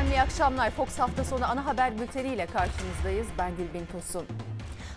Efendim iyi akşamlar. Fox hafta sonu ana haber bülteniyle karşınızdayız. Ben Gülbin Tosun.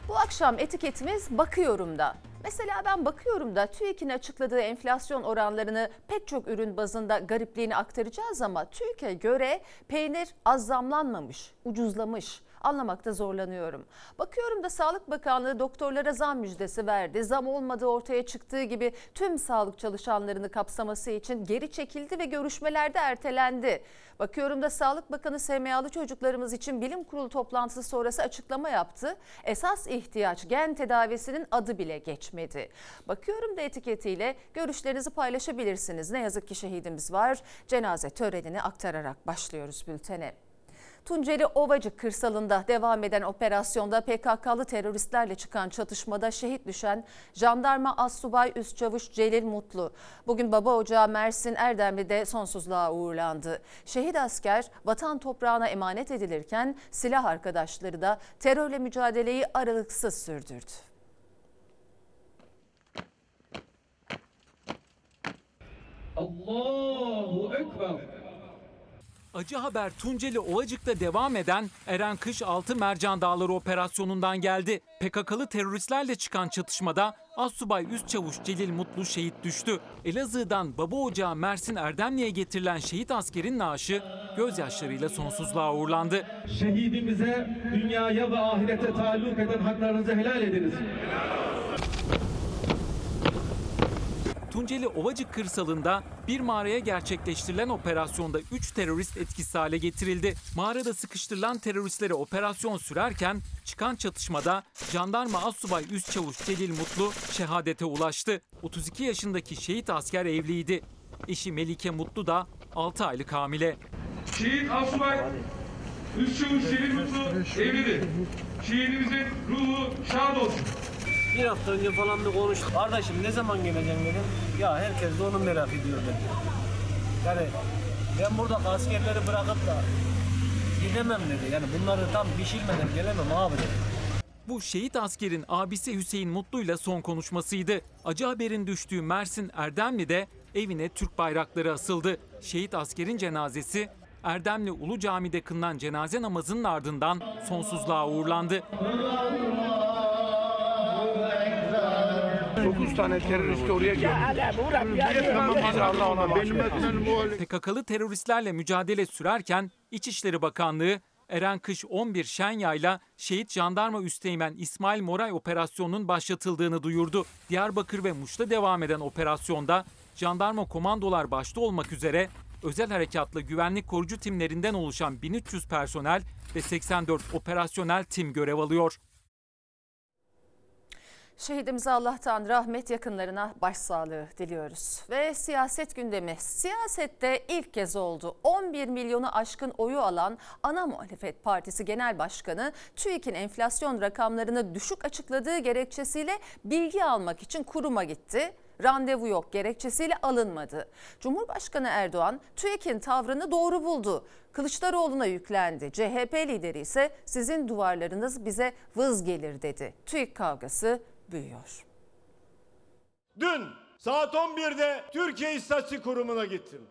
Bu akşam etiketimiz bakıyorum da. Mesela ben bakıyorum da TÜİK'in açıkladığı enflasyon oranlarını pek çok ürün bazında garipliğini aktaracağız ama TÜİK'e göre peynir az zamlanmamış, ucuzlamış anlamakta zorlanıyorum. Bakıyorum da Sağlık Bakanlığı doktorlara zam müjdesi verdi. Zam olmadığı ortaya çıktığı gibi tüm sağlık çalışanlarını kapsaması için geri çekildi ve görüşmelerde ertelendi. Bakıyorum da Sağlık Bakanı SMA'lı çocuklarımız için bilim kurulu toplantısı sonrası açıklama yaptı. Esas ihtiyaç gen tedavisinin adı bile geçmedi. Bakıyorum da etiketiyle görüşlerinizi paylaşabilirsiniz. Ne yazık ki şehidimiz var. Cenaze törenini aktararak başlıyoruz bültene. Tunceli Ovacık kırsalında devam eden operasyonda PKK'lı teröristlerle çıkan çatışmada şehit düşen jandarma Assubay Üst Çavuş Celil Mutlu. Bugün baba ocağı Mersin Erdemli'de sonsuzluğa uğurlandı. Şehit asker vatan toprağına emanet edilirken silah arkadaşları da terörle mücadeleyi aralıksız sürdürdü. Allahu Ekber. Acı haber Tunceli Ovacık'ta devam eden Eren Kış Altı Mercan Dağları operasyonundan geldi. PKK'lı teröristlerle çıkan çatışmada Assubay Üst Çavuş Celil Mutlu şehit düştü. Elazığ'dan baba ocağı Mersin Erdemli'ye getirilen şehit askerin naaşı gözyaşlarıyla sonsuzluğa uğurlandı. Şehidimize dünyaya ve ahirete taalluk eden haklarınızı helal ediniz. Tunceli Ovacık kırsalında bir mağaraya gerçekleştirilen operasyonda 3 terörist etkisiz hale getirildi. Mağarada sıkıştırılan teröristlere operasyon sürerken çıkan çatışmada jandarma Assubay Üst Çavuş Celil Mutlu şehadete ulaştı. 32 yaşındaki şehit asker evliydi. Eşi Melike Mutlu da 6 aylık hamile. Şehit Asubay Üst Çavuş Celil Mutlu evlidir. Şehidimizin ruhu şad olsun. Bir hafta önce falan da konuştuk. Kardeşim ne zaman geleceksin dedim. Ya herkes de onu merak ediyor dedi. Yani ben burada askerleri bırakıp da gidemem dedi. Yani bunları tam pişirmeden gelemem abi dedi. Bu şehit askerin abisi Hüseyin Mutlu'yla son konuşmasıydı. Acı haberin düştüğü Mersin Erdemli'de evine Türk bayrakları asıldı. Şehit askerin cenazesi Erdemli Ulu Cami'de kılınan cenaze namazının ardından sonsuzluğa uğurlandı. 9 tane terörist oraya geldi. PKK'lı teröristlerle mücadele sürerken İçişleri Bakanlığı Eren Kış 11 Şenya'yla şehit jandarma üsteğmen İsmail Moray operasyonunun başlatıldığını duyurdu. Diyarbakır ve Muş'ta devam eden operasyonda jandarma komandolar başta olmak üzere özel harekatlı güvenlik korucu timlerinden oluşan 1300 personel ve 84 operasyonel tim görev alıyor. Şehidimize Allah'tan rahmet yakınlarına başsağlığı diliyoruz. Ve siyaset gündemi. Siyasette ilk kez oldu. 11 milyonu aşkın oyu alan ana muhalefet partisi genel başkanı TÜİK'in enflasyon rakamlarını düşük açıkladığı gerekçesiyle bilgi almak için kuruma gitti randevu yok gerekçesiyle alınmadı. Cumhurbaşkanı Erdoğan TÜİK'in tavrını doğru buldu. Kılıçdaroğlu'na yüklendi. CHP lideri ise sizin duvarlarınız bize vız gelir dedi. TÜİK kavgası büyüyor. Dün saat 11'de Türkiye İstatistik Kurumu'na gittim.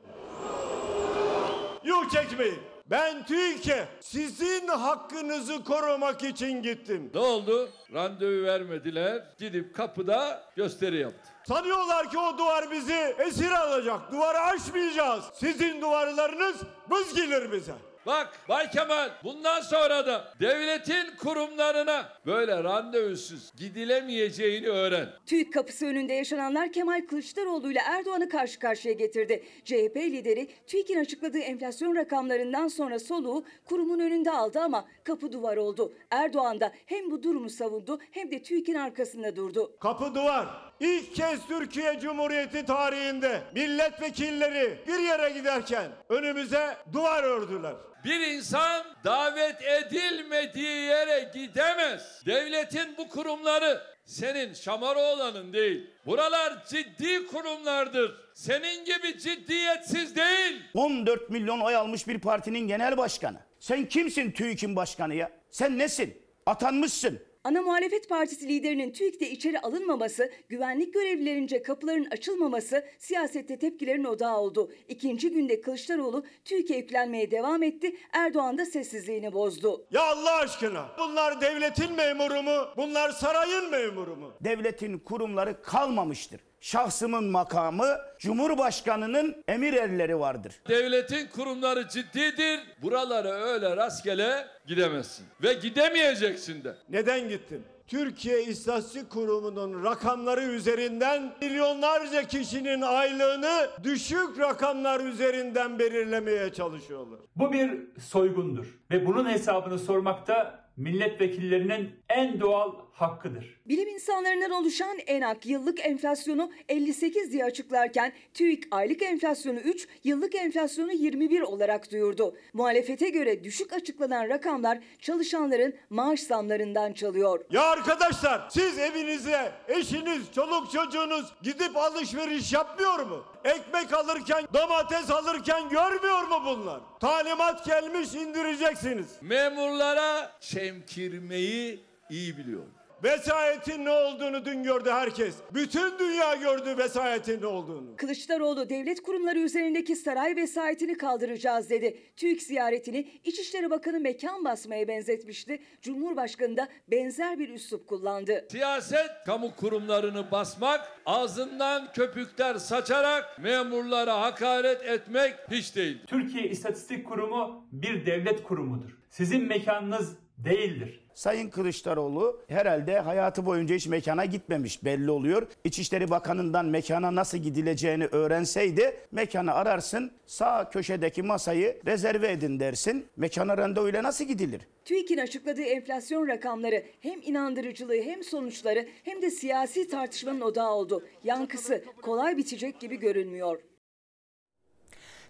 Yuh çekmeyin. Ben TÜİK'e sizin hakkınızı korumak için gittim. Ne oldu? Randevu vermediler. Gidip kapıda gösteri yaptı. Sanıyorlar ki o duvar bizi esir alacak. Duvarı aşmayacağız. Sizin duvarlarınız bız gelir bize. Bak Bay Kemal bundan sonra da devletin kurumlarına böyle randevusuz gidilemeyeceğini öğren. TÜİK kapısı önünde yaşananlar Kemal Kılıçdaroğlu ile Erdoğan'ı karşı karşıya getirdi. CHP lideri TÜİK'in açıkladığı enflasyon rakamlarından sonra soluğu kurumun önünde aldı ama kapı duvar oldu. Erdoğan da hem bu durumu savundu hem de TÜİK'in arkasında durdu. Kapı duvar. İlk kez Türkiye Cumhuriyeti tarihinde milletvekilleri bir yere giderken önümüze duvar ördüler. Bir insan davet edilmediği yere gidemez. Devletin bu kurumları senin Şamaroğlan'ın değil. Buralar ciddi kurumlardır. Senin gibi ciddiyetsiz değil. 14 milyon oy almış bir partinin genel başkanı. Sen kimsin TÜİK'in başkanı ya? Sen nesin? Atanmışsın. Ana muhalefet partisi liderinin TÜİK'te içeri alınmaması, güvenlik görevlilerince kapıların açılmaması siyasette tepkilerin odağı oldu. İkinci günde Kılıçdaroğlu TÜİK'e yüklenmeye devam etti. Erdoğan da sessizliğini bozdu. Ya Allah aşkına bunlar devletin memuru mu? Bunlar sarayın memuru mu? Devletin kurumları kalmamıştır. Şahsımın makamı Cumhurbaşkanının emir erleri vardır. Devletin kurumları ciddidir. Buralara öyle rastgele gidemezsin. Ve gidemeyeceksin de. Neden gittin? Türkiye İstatistik Kurumu'nun rakamları üzerinden milyonlarca kişinin aylığını düşük rakamlar üzerinden belirlemeye çalışıyorlar. Bu bir soygundur ve bunun hesabını sormak da milletvekillerinin en doğal hakkıdır. Bilim insanlarından oluşan ENAK yıllık enflasyonu 58 diye açıklarken TÜİK aylık enflasyonu 3, yıllık enflasyonu 21 olarak duyurdu. Muhalefete göre düşük açıklanan rakamlar çalışanların maaş zamlarından çalıyor. Ya arkadaşlar siz evinize eşiniz, çoluk çocuğunuz gidip alışveriş yapmıyor mu? Ekmek alırken, domates alırken görmüyor mu bunlar? Talimat gelmiş indireceksiniz. Memurlara çemkirmeyi iyi biliyor. Vesayetin ne olduğunu dün gördü herkes. Bütün dünya gördü vesayetin ne olduğunu. Kılıçdaroğlu devlet kurumları üzerindeki saray vesayetini kaldıracağız dedi. TÜİK ziyaretini İçişleri Bakanı mekan basmaya benzetmişti. Cumhurbaşkanı da benzer bir üslup kullandı. Siyaset kamu kurumlarını basmak, ağzından köpükler saçarak memurlara hakaret etmek hiç değil. Türkiye İstatistik Kurumu bir devlet kurumudur. Sizin mekanınız değildir. Sayın Kılıçdaroğlu herhalde hayatı boyunca hiç mekana gitmemiş belli oluyor. İçişleri Bakanı'ndan mekana nasıl gidileceğini öğrenseydi mekanı ararsın sağ köşedeki masayı rezerve edin dersin. Mekana randevuyla nasıl gidilir? TÜİK'in açıkladığı enflasyon rakamları hem inandırıcılığı hem sonuçları hem de siyasi tartışmanın odağı oldu. Yankısı kolay bitecek gibi görünmüyor.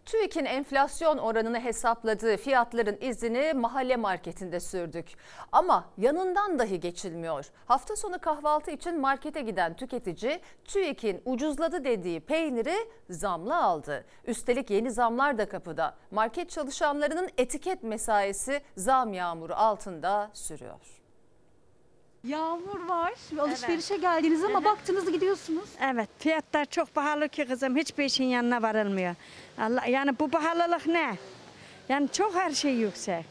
TÜİK'in enflasyon oranını hesapladığı fiyatların izini mahalle marketinde sürdük. Ama yanından dahi geçilmiyor. Hafta sonu kahvaltı için markete giden tüketici TÜİK'in ucuzladı dediği peyniri zamla aldı. Üstelik yeni zamlar da kapıda. Market çalışanlarının etiket mesaisi zam yağmuru altında sürüyor. Yağmur var ve alışverişe geldiniz ama baktınız gidiyorsunuz. Evet fiyatlar çok pahalı ki kızım hiçbir şeyin yanına varılmıyor. Allah yani bu pahalılık ne? Yani çok her şey yüksek.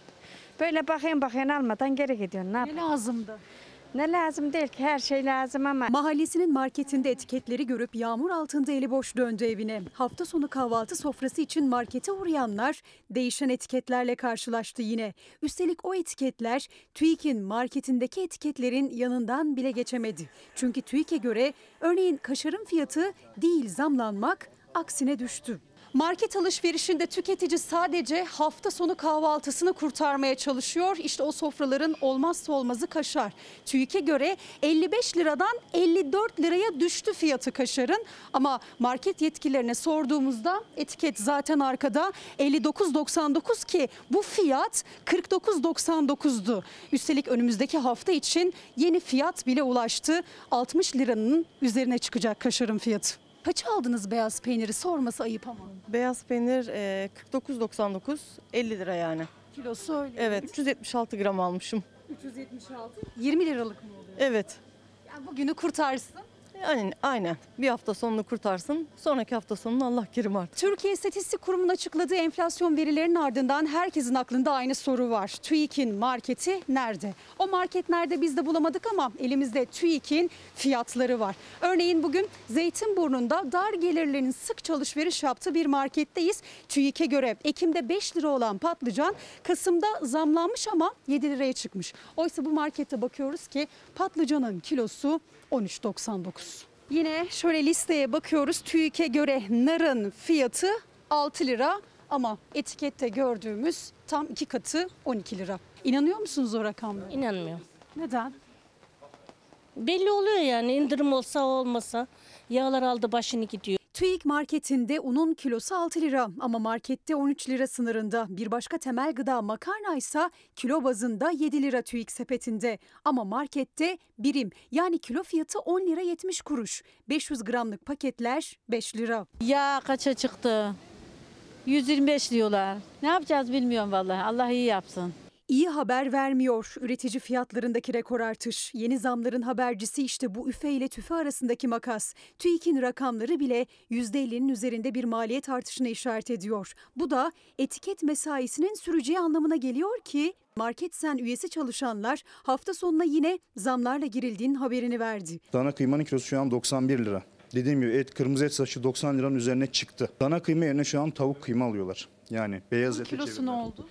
Böyle bakayım bakayım almadan geri gidiyorsun. Ne, Ne yapayım? lazımdı? Ne lazım değil ki her şey lazım ama Mahallesinin marketinde etiketleri görüp yağmur altında eli boş döndü evine. Hafta sonu kahvaltı sofrası için markete uğrayanlar değişen etiketlerle karşılaştı yine. Üstelik o etiketler TÜİK'in marketindeki etiketlerin yanından bile geçemedi. Çünkü TÜİK'e göre örneğin kaşarın fiyatı değil zamlanmak aksine düştü. Market alışverişinde tüketici sadece hafta sonu kahvaltısını kurtarmaya çalışıyor. İşte o sofraların olmazsa olmazı kaşar. TÜİK'e göre 55 liradan 54 liraya düştü fiyatı kaşarın. Ama market yetkililerine sorduğumuzda etiket zaten arkada 59.99 ki bu fiyat 49.99'du. Üstelik önümüzdeki hafta için yeni fiyat bile ulaştı. 60 liranın üzerine çıkacak kaşarın fiyatı. Kaç aldınız beyaz peyniri sorması ayıp ama. Beyaz peynir e, 49.99 50 lira yani. Kilosu öyle. Evet 376 gram almışım. 376. 20 liralık mı oluyor? Evet. Yani bugünü kurtarsın. Yani aynen bir hafta sonunu kurtarsın sonraki hafta sonunu Allah kerim artık. Türkiye İstatistik Kurumu'nun açıkladığı enflasyon verilerinin ardından herkesin aklında aynı soru var. TÜİK'in marketi nerede? O market nerede biz de bulamadık ama elimizde TÜİK'in fiyatları var. Örneğin bugün Zeytinburnu'nda dar gelirlerin sık alışveriş yaptığı bir marketteyiz. TÜİK'e göre Ekim'de 5 lira olan patlıcan Kasım'da zamlanmış ama 7 liraya çıkmış. Oysa bu markette bakıyoruz ki patlıcanın kilosu 13.99. Yine şöyle listeye bakıyoruz. TÜİK'e göre narın fiyatı 6 lira ama etikette gördüğümüz tam iki katı 12 lira. İnanıyor musunuz o rakamlara? İnanmıyorum. Neden? Belli oluyor yani indirim olsa olmasa. Yağlar aldı başını gidiyor. TÜİK marketinde unun kilosu 6 lira ama markette 13 lira sınırında. Bir başka temel gıda makarna ise kilo bazında 7 lira TÜİK sepetinde. Ama markette birim yani kilo fiyatı 10 lira 70 kuruş. 500 gramlık paketler 5 lira. Ya kaça çıktı? 125 diyorlar. Ne yapacağız bilmiyorum vallahi. Allah iyi yapsın. İyi haber vermiyor. Üretici fiyatlarındaki rekor artış. Yeni zamların habercisi işte bu üfe ile tüfe arasındaki makas. TÜİK'in rakamları bile %50'nin üzerinde bir maliyet artışına işaret ediyor. Bu da etiket mesaisinin süreceği anlamına geliyor ki Market Sen üyesi çalışanlar hafta sonuna yine zamlarla girildiğinin haberini verdi. Dana kıymanın kilosu şu an 91 lira. Dediğim gibi et, kırmızı et saçı 90 liranın üzerine çıktı. Dana kıyma yerine şu an tavuk kıyma alıyorlar. Yani beyaz ete Kilosu ne oldu?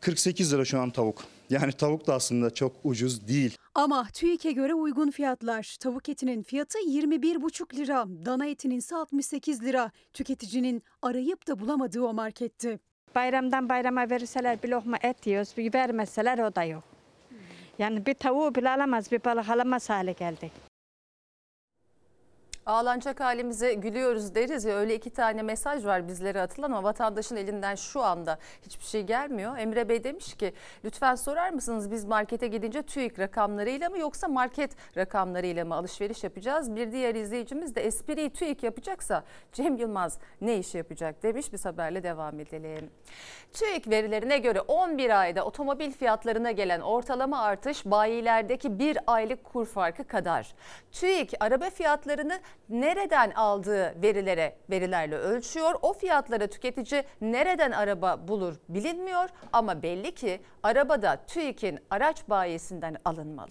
48 lira şu an tavuk. Yani tavuk da aslında çok ucuz değil. Ama TÜİK'e göre uygun fiyatlar. Tavuk etinin fiyatı 21,5 lira, dana etinin ise 68 lira. Tüketicinin arayıp da bulamadığı o markette. Bayramdan bayrama verirseler bir lokma et yiyoruz, bir vermezseler o da yok. Yani bir tavuğu bile alamaz, bir balık alamaz hale geldik. Ağlanacak halimize gülüyoruz deriz ya öyle iki tane mesaj var bizlere atılan ama vatandaşın elinden şu anda hiçbir şey gelmiyor. Emre Bey demiş ki lütfen sorar mısınız biz markete gidince TÜİK rakamlarıyla mı yoksa market rakamlarıyla mı alışveriş yapacağız? Bir diğer izleyicimiz de espriyi TÜİK yapacaksa Cem Yılmaz ne iş yapacak demiş biz haberle devam edelim. TÜİK verilerine göre 11 ayda otomobil fiyatlarına gelen ortalama artış bayilerdeki bir aylık kur farkı kadar. TÜİK araba fiyatlarını nereden aldığı verilere verilerle ölçüyor. O fiyatlara tüketici nereden araba bulur bilinmiyor ama belli ki arabada TÜİK'in araç bayisinden alınmalı.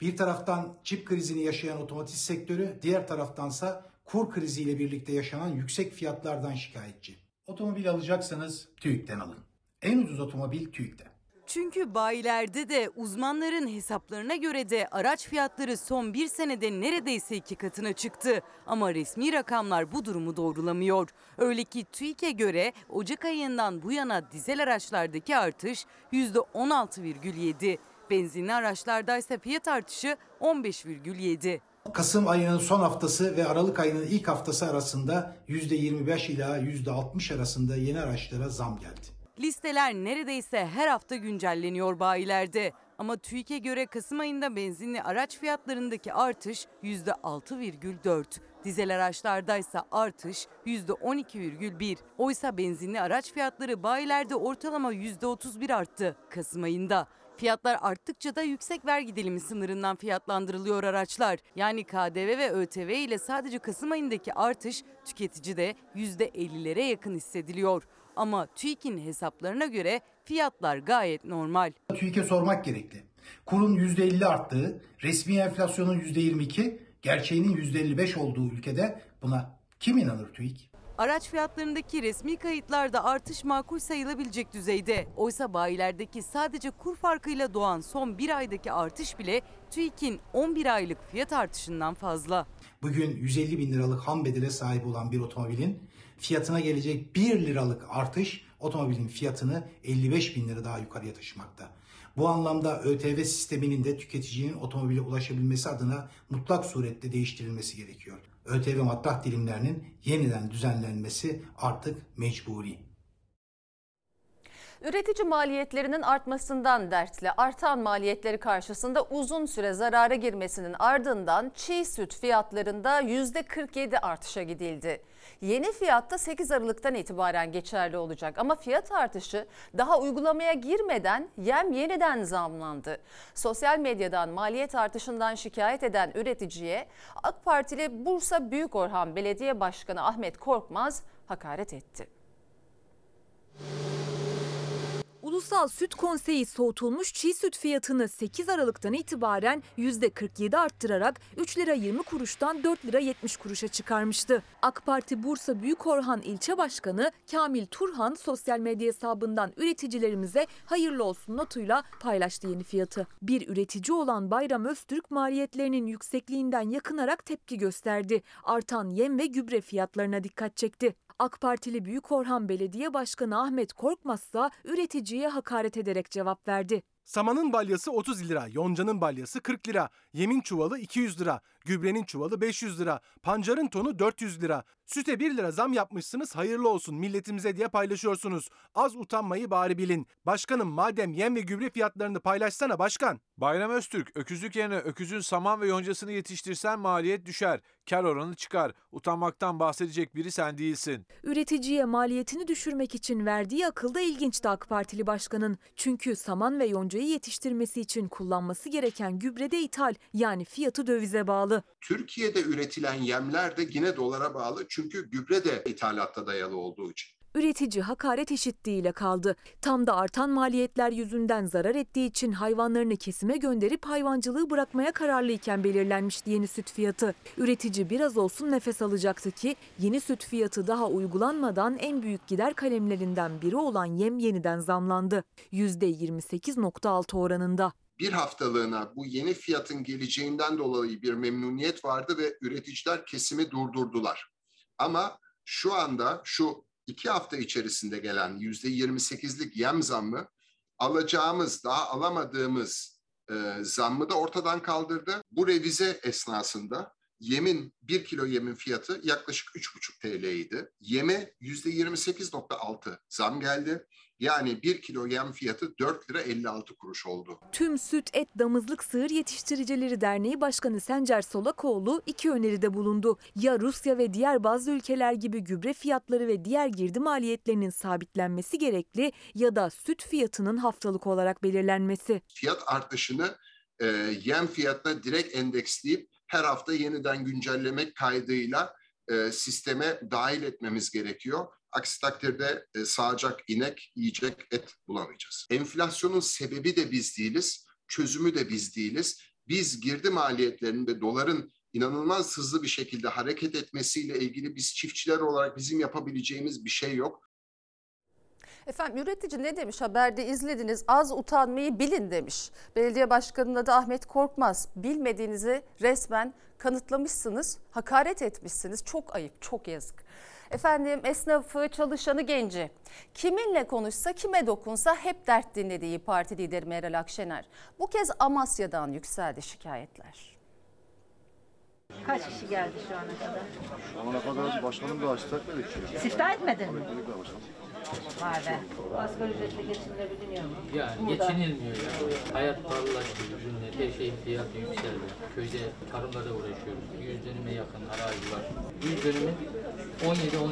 Bir taraftan çip krizini yaşayan otomotiv sektörü, diğer taraftansa kur kriziyle birlikte yaşanan yüksek fiyatlardan şikayetçi. Otomobil alacaksanız TÜİK'ten alın. En ucuz otomobil TÜİK'te. Çünkü bayilerde de uzmanların hesaplarına göre de araç fiyatları son bir senede neredeyse iki katına çıktı. Ama resmi rakamlar bu durumu doğrulamıyor. Öyle ki TÜİK'e göre Ocak ayından bu yana dizel araçlardaki artış %16,7. Benzinli araçlarda ise fiyat artışı 15,7. Kasım ayının son haftası ve Aralık ayının ilk haftası arasında %25 ila %60 arasında yeni araçlara zam geldi. Listeler neredeyse her hafta güncelleniyor bayilerde. Ama TÜİK'e göre Kasım ayında benzinli araç fiyatlarındaki artış %6,4. Dizel araçlarda ise artış %12,1. Oysa benzinli araç fiyatları bayilerde ortalama %31 arttı Kasım ayında. Fiyatlar arttıkça da yüksek vergi dilimi sınırından fiyatlandırılıyor araçlar. Yani KDV ve ÖTV ile sadece Kasım ayındaki artış tüketicide %50'lere yakın hissediliyor. Ama TÜİK'in hesaplarına göre fiyatlar gayet normal. TÜİK'e sormak gerekli. Kurun %50 arttığı, resmi enflasyonun %22, gerçeğinin %55 olduğu ülkede buna kim inanır TÜİK? Araç fiyatlarındaki resmi kayıtlarda artış makul sayılabilecek düzeyde. Oysa bayilerdeki sadece kur farkıyla doğan son bir aydaki artış bile TÜİK'in 11 aylık fiyat artışından fazla. Bugün 150 bin liralık ham bedele sahip olan bir otomobilin fiyatına gelecek 1 liralık artış otomobilin fiyatını 55 bin lira daha yukarıya taşımakta. Bu anlamda ÖTV sisteminin de tüketicinin otomobile ulaşabilmesi adına mutlak surette değiştirilmesi gerekiyor. ÖTV matrah dilimlerinin yeniden düzenlenmesi artık mecburi. Üretici maliyetlerinin artmasından dertli artan maliyetleri karşısında uzun süre zarara girmesinin ardından çiğ süt fiyatlarında %47 artışa gidildi. Yeni fiyatta 8 Aralık'tan itibaren geçerli olacak ama fiyat artışı daha uygulamaya girmeden yem yeniden zamlandı. Sosyal medyadan maliyet artışından şikayet eden üreticiye AK Partili Bursa Büyükorhan Belediye Başkanı Ahmet Korkmaz hakaret etti. Ulusal Süt Konseyi soğutulmuş çiğ süt fiyatını 8 Aralık'tan itibaren %47 arttırarak 3 lira 20 kuruştan 4 lira 70 kuruşa çıkarmıştı. AK Parti Bursa Büyükorhan İlçe Başkanı Kamil Turhan sosyal medya hesabından üreticilerimize hayırlı olsun notuyla paylaştı yeni fiyatı. Bir üretici olan Bayram Öztürk maliyetlerinin yüksekliğinden yakınarak tepki gösterdi. Artan yem ve gübre fiyatlarına dikkat çekti. AK Partili Büyükorhan Belediye Başkanı Ahmet Korkmaz ise üreticiye hakaret ederek cevap verdi. Samanın balyası 30 lira, yoncanın balyası 40 lira, yemin çuvalı 200 lira, gübrenin çuvalı 500 lira, pancarın tonu 400 lira, Süte 1 lira zam yapmışsınız hayırlı olsun milletimize diye paylaşıyorsunuz. Az utanmayı bari bilin. Başkanım madem yem ve gübre fiyatlarını paylaşsana başkan. Bayram Öztürk, öküzlük yerine öküzün saman ve yoncasını yetiştirsen maliyet düşer, kar oranı çıkar. Utanmaktan bahsedecek biri sen değilsin. Üreticiye maliyetini düşürmek için verdiği akıl da ilginçti AK Partili başkanın. Çünkü saman ve yoncayı yetiştirmesi için kullanması gereken gübre de ithal yani fiyatı dövize bağlı. Türkiye'de üretilen yemler de yine dolara bağlı çünkü gübre de ithalatta dayalı olduğu için. Üretici hakaret eşitliğiyle kaldı. Tam da artan maliyetler yüzünden zarar ettiği için hayvanlarını kesime gönderip hayvancılığı bırakmaya kararlıyken belirlenmişti yeni süt fiyatı. Üretici biraz olsun nefes alacaktı ki yeni süt fiyatı daha uygulanmadan en büyük gider kalemlerinden biri olan yem yeniden zamlandı. %28.6 oranında. Bir haftalığına bu yeni fiyatın geleceğinden dolayı bir memnuniyet vardı ve üreticiler kesimi durdurdular. Ama şu anda şu iki hafta içerisinde gelen yüzde 28'lik yem zammı alacağımız, daha alamadığımız e, zammı da ortadan kaldırdı. Bu revize esnasında yemin, bir kilo yemin fiyatı yaklaşık 3,5 TL idi. Yeme yüzde 28.6 zam geldi. Yani bir kilo yem fiyatı 4 lira 56 kuruş oldu. Tüm Süt Et Damızlık Sığır Yetiştiricileri Derneği Başkanı Sencer Solakoğlu iki öneride bulundu. Ya Rusya ve diğer bazı ülkeler gibi gübre fiyatları ve diğer girdi maliyetlerinin sabitlenmesi gerekli ya da süt fiyatının haftalık olarak belirlenmesi. Fiyat artışını e, yem fiyatına direkt endeksleyip her hafta yeniden güncellemek kaydıyla e, sisteme dahil etmemiz gerekiyor. Aksi takdirde e, sağacak inek, yiyecek et bulamayacağız. Enflasyonun sebebi de biz değiliz, çözümü de biz değiliz. Biz girdi maliyetlerinde doların inanılmaz hızlı bir şekilde hareket etmesiyle ilgili biz çiftçiler olarak bizim yapabileceğimiz bir şey yok. Efendim üretici ne demiş haberde izlediniz az utanmayı bilin demiş. Belediye başkanının adı Ahmet Korkmaz. Bilmediğinizi resmen kanıtlamışsınız, hakaret etmişsiniz. Çok ayıp, çok yazık. Efendim esnafı, çalışanı, genci. Kiminle konuşsa, kime dokunsa hep dert dinlediği parti lideri Meral Akşener. Bu kez Amasya'dan yükseldi şikayetler. Kaç kişi geldi şu ana kadar? Şu ana kadar başkanım da açtık. Siftah etmedin mi? Be. Asgari ücretle geçinilebiliyor mu? Yani Burada. geçinilmiyor ya. Hayat pahalılaştı, ürünler, her şeyin fiyatı yükseldi. Köyde tarımla da uğraşıyoruz. 100 dönüme yakın arazi var. 100 dönümün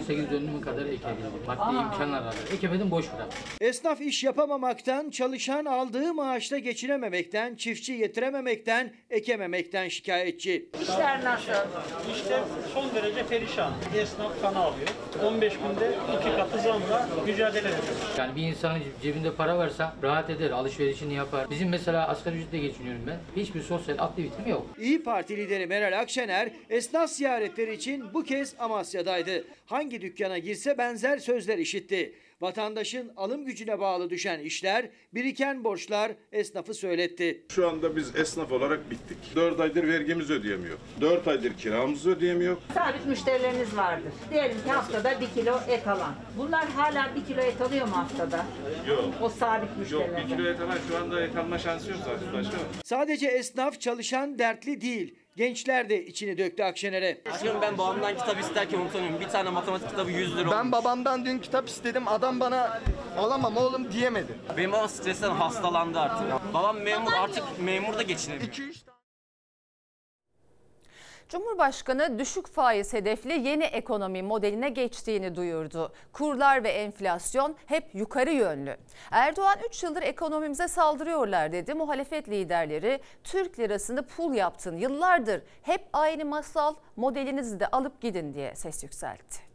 17-18 dönümü kadar ekebildim. Maddi Aa. imkanlar aradı. Ekemedim boş bıraktım. Esnaf iş yapamamaktan, çalışan aldığı maaşla geçinememekten, çiftçi yetirememekten, ekememekten şikayetçi. İşler nasıl? İşte son derece perişan. Esnaf kan alıyor. 15 günde iki katı zamla mücadele ediyoruz. Yani bir insanın cebinde para varsa rahat eder, alışverişini yapar. Bizim mesela asgari ücretle geçiniyorum ben. Hiçbir sosyal aktivitem yok. İyi Parti lideri Meral Akşener esnaf ziyaretleri için bu kez Amasya'daydı. Hangi dükkana girse benzer sözler işitti. Vatandaşın alım gücüne bağlı düşen işler, biriken borçlar esnafı söyletti. Şu anda biz esnaf olarak bittik. 4 aydır vergimizi ödeyemiyor. 4 aydır kiramızı ödeyemiyor. Sabit müşterileriniz vardır. Diyelim ki haftada bir kilo et alan. Bunlar hala bir kilo et alıyor mu haftada? Yok. O sabit müşterilerden. Yok bir kilo et alan şu anda et alma şansı yok zaten başkanım. Sadece esnaf çalışan dertli değil. Gençler de içini döktü Akşener'e. Başkanım ben babamdan kitap isterken unutamıyorum. Bir tane matematik kitabı 100 lira Ben babamdan dün kitap istedim. Adam bana alamam oğlum diyemedi. Benim babam stresten hastalandı artık. Babam memur artık memur da geçinemiyor. Cumhurbaşkanı düşük faiz hedefli yeni ekonomi modeline geçtiğini duyurdu. Kurlar ve enflasyon hep yukarı yönlü. Erdoğan 3 yıldır ekonomimize saldırıyorlar dedi. Muhalefet liderleri Türk lirasını pul yaptın yıllardır hep aynı masal modelinizi de alıp gidin diye ses yükseltti.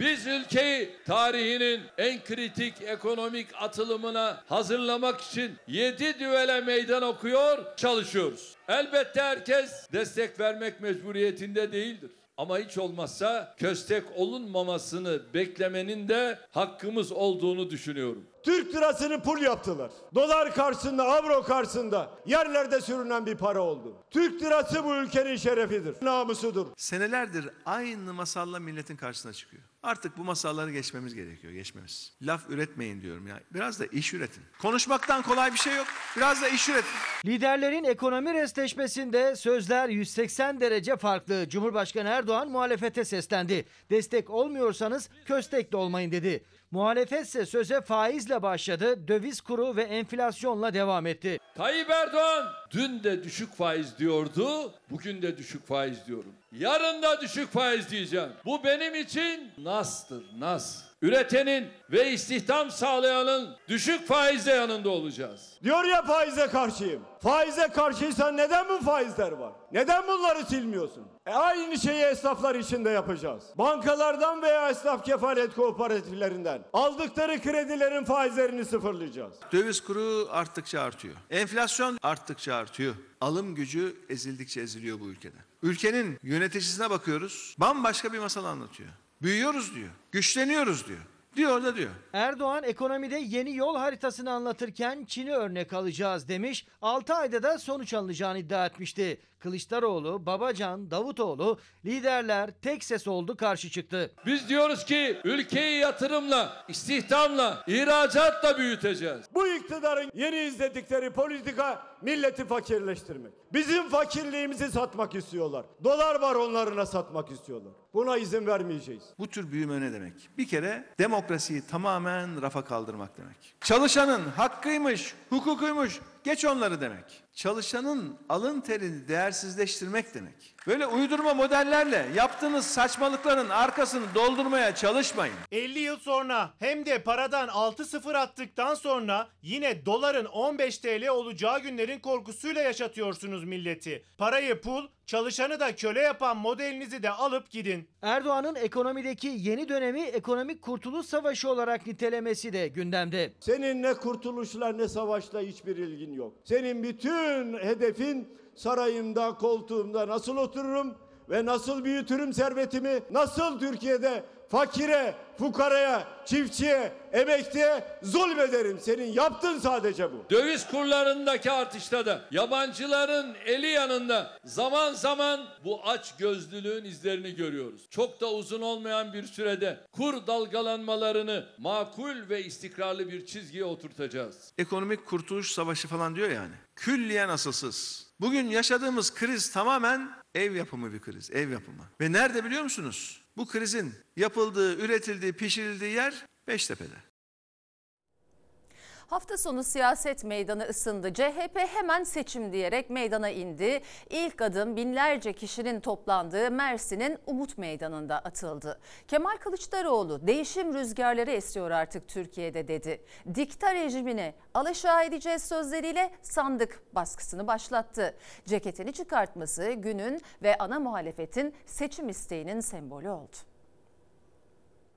Biz ülkeyi tarihinin en kritik ekonomik atılımına hazırlamak için yedi düvele meydan okuyor, çalışıyoruz. Elbette herkes destek vermek mecburiyetinde değildir. Ama hiç olmazsa köstek olunmamasını beklemenin de hakkımız olduğunu düşünüyorum. Türk lirasını pul yaptılar. Dolar karşısında, avro karşısında yerlerde sürünen bir para oldu. Türk lirası bu ülkenin şerefidir, namusudur. Senelerdir aynı masalla milletin karşısına çıkıyor. Artık bu masalları geçmemiz gerekiyor, geçmemiz. Laf üretmeyin diyorum ya. Biraz da iş üretin. Konuşmaktan kolay bir şey yok. Biraz da iş üretin. Liderlerin ekonomi restleşmesinde sözler 180 derece farklı. Cumhurbaşkanı Erdoğan muhalefete seslendi. Destek olmuyorsanız köstek de olmayın dedi. Muhalefetse söze faizle başladı, döviz kuru ve enflasyonla devam etti. Tayyip Erdoğan dün de düşük faiz diyordu, bugün de düşük faiz diyorum. Yarın da düşük faiz diyeceğim. Bu benim için nastır, nas. Üretenin ve istihdam sağlayanın düşük faizle yanında olacağız. Diyor ya faize karşıyım. Faize karşıysan neden bu faizler var? Neden bunları silmiyorsun? E aynı şeyi esnaflar için de yapacağız. Bankalardan veya esnaf kefalet kooperatiflerinden aldıkları kredilerin faizlerini sıfırlayacağız. Döviz kuru arttıkça artıyor. Enflasyon arttıkça artıyor. Alım gücü ezildikçe eziliyor bu ülkede. Ülkenin yöneticisine bakıyoruz. Bambaşka bir masal anlatıyor. Büyüyoruz diyor. Güçleniyoruz diyor. Diyor da diyor. Erdoğan ekonomide yeni yol haritasını anlatırken Çin'i örnek alacağız demiş. 6 ayda da sonuç alınacağını iddia etmişti. Kılıçdaroğlu, Babacan, Davutoğlu liderler tek ses oldu karşı çıktı. Biz diyoruz ki ülkeyi yatırımla, istihdamla, ihracatla büyüteceğiz. Bu iktidarın yeni izledikleri politika milleti fakirleştirmek. Bizim fakirliğimizi satmak istiyorlar. Dolar var onlarına satmak istiyorlar. Buna izin vermeyeceğiz. Bu tür büyüme ne demek? Bir kere demokrasiyi tamamen rafa kaldırmak demek. Çalışanın hakkıymış, hukukuymuş, geç onları demek. Çalışanın alın terini değersizleştirmek demek. Böyle uydurma modellerle yaptığınız saçmalıkların arkasını doldurmaya çalışmayın. 50 yıl sonra hem de paradan 6-0 attıktan sonra yine doların 15 TL olacağı günlerin korkusuyla yaşatıyorsunuz milleti. Parayı pul, çalışanı da köle yapan modelinizi de alıp gidin. Erdoğan'ın ekonomideki yeni dönemi ekonomik kurtuluş savaşı olarak nitelemesi de gündemde. Senin ne kurtuluşla ne savaşla hiçbir ilgin yok. Senin bütün hedefin sarayımda, koltuğumda nasıl otururum ve nasıl büyütürüm servetimi, nasıl Türkiye'de fakire, fukaraya, çiftçiye, emekliye zulmederim. Senin yaptın sadece bu. Döviz kurlarındaki artışta da yabancıların eli yanında zaman zaman bu aç gözlülüğün izlerini görüyoruz. Çok da uzun olmayan bir sürede kur dalgalanmalarını makul ve istikrarlı bir çizgiye oturtacağız. Ekonomik kurtuluş savaşı falan diyor yani. Külliyen asılsız. Bugün yaşadığımız kriz tamamen ev yapımı bir kriz, ev yapımı. Ve nerede biliyor musunuz? Bu krizin yapıldığı, üretildiği, pişirildiği yer Beştepe'de. Hafta sonu siyaset meydanı ısındı. CHP hemen seçim diyerek meydana indi. İlk adım binlerce kişinin toplandığı Mersin'in Umut Meydanı'nda atıldı. Kemal Kılıçdaroğlu değişim rüzgarları esiyor artık Türkiye'de dedi. Dikta rejimine alaşağı edeceğiz sözleriyle sandık baskısını başlattı. Ceketini çıkartması günün ve ana muhalefetin seçim isteğinin sembolü oldu.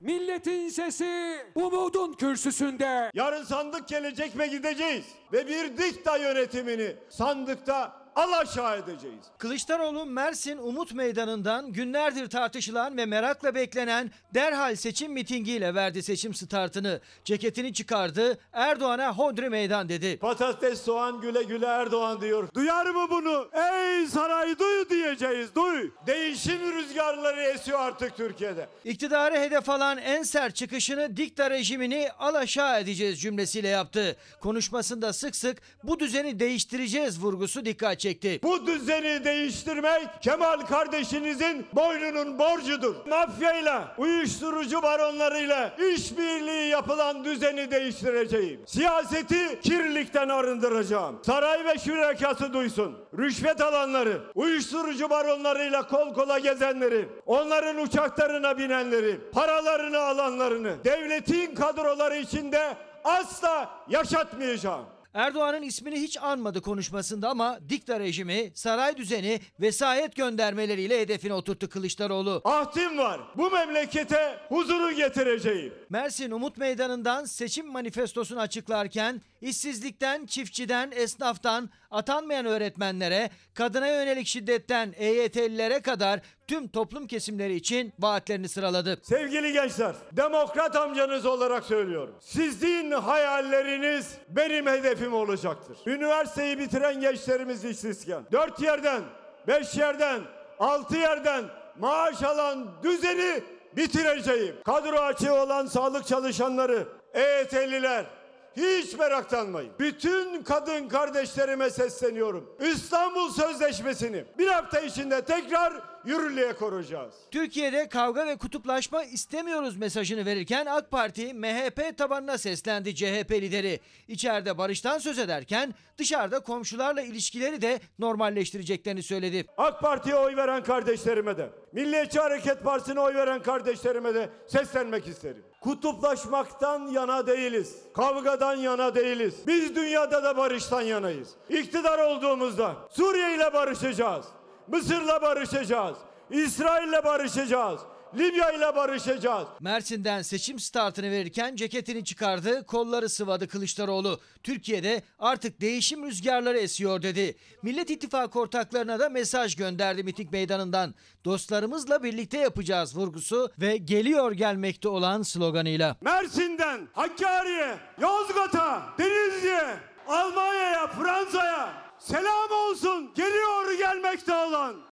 Milletin sesi umudun kürsüsünde. Yarın sandık gelecek ve gideceğiz. Ve bir dikta yönetimini sandıkta alaşağı edeceğiz. Kılıçdaroğlu Mersin Umut Meydanı'ndan günlerdir tartışılan ve merakla beklenen derhal seçim mitingiyle verdi seçim startını. Ceketini çıkardı, Erdoğan'a hodri meydan dedi. Patates soğan güle güle Erdoğan diyor. Duyar mı bunu? Ey saray duy diyeceğiz duy. Değişim rüzgarları esiyor artık Türkiye'de. İktidarı hedef alan en sert çıkışını dikta rejimini alaşağı edeceğiz cümlesiyle yaptı. Konuşmasında sık sık bu düzeni değiştireceğiz vurgusu dikkat çekti. Bu düzeni değiştirmek Kemal kardeşinizin boynunun borcudur. Mafyayla, uyuşturucu baronlarıyla işbirliği yapılan düzeni değiştireceğim. Siyaseti kirlilikten arındıracağım. Saray ve şürekası duysun. Rüşvet alanları, uyuşturucu baronlarıyla kol kola gezenleri, onların uçaklarına binenleri, paralarını alanlarını, devletin kadroları içinde asla yaşatmayacağım. Erdoğan'ın ismini hiç anmadı konuşmasında ama dikta rejimi, saray düzeni, vesayet göndermeleriyle hedefine oturttu Kılıçdaroğlu. Ahdim var. Bu memlekete huzuru getireceğim. Mersin Umut Meydanı'ndan seçim manifestosunu açıklarken işsizlikten, çiftçiden, esnaftan, atanmayan öğretmenlere, kadına yönelik şiddetten EYT'lilere kadar tüm toplum kesimleri için vaatlerini sıraladı. Sevgili gençler, demokrat amcanız olarak söylüyorum. Sizin hayalleriniz benim hedefim olacaktır. Üniversiteyi bitiren gençlerimiz işsizken, dört yerden, beş yerden, altı yerden maaş alan düzeni bitireceğim. Kadro açığı olan sağlık çalışanları, EYT'liler, hiç meraklanmayın. Bütün kadın kardeşlerime sesleniyorum. İstanbul Sözleşmesi'ni bir hafta içinde tekrar yürürlüğe koruyacağız. Türkiye'de kavga ve kutuplaşma istemiyoruz mesajını verirken AK Parti MHP tabanına seslendi CHP lideri. İçeride barıştan söz ederken dışarıda komşularla ilişkileri de normalleştireceklerini söyledi. AK Parti'ye oy veren kardeşlerime de, Milliyetçi Hareket Partisi'ne oy veren kardeşlerime de seslenmek isterim. Kutuplaşmaktan yana değiliz. Kavgadan yana değiliz. Biz dünyada da barıştan yanayız. İktidar olduğumuzda Suriye ile barışacağız. Mısır'la barışacağız. İsrail'le barışacağız. Libya ile barışacağız. Mersin'den seçim startını verirken ceketini çıkardı, kolları sıvadı Kılıçdaroğlu. Türkiye'de artık değişim rüzgarları esiyor dedi. Millet İttifakı ortaklarına da mesaj gönderdi miting meydanından. Dostlarımızla birlikte yapacağız vurgusu ve geliyor gelmekte olan sloganıyla. Mersin'den Hakkari'ye, Yozgat'a, Denizli'ye, Almanya'ya, Fransa'ya selam olsun. Geliyor gelmekte olan.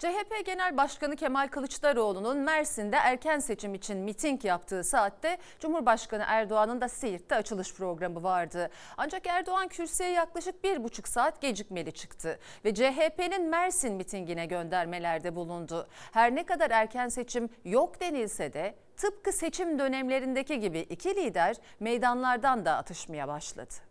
CHP Genel Başkanı Kemal Kılıçdaroğlu'nun Mersin'de erken seçim için miting yaptığı saatte Cumhurbaşkanı Erdoğan'ın da Siirt'te açılış programı vardı. Ancak Erdoğan kürsüye yaklaşık bir buçuk saat gecikmeli çıktı ve CHP'nin Mersin mitingine göndermelerde bulundu. Her ne kadar erken seçim yok denilse de tıpkı seçim dönemlerindeki gibi iki lider meydanlardan da atışmaya başladı.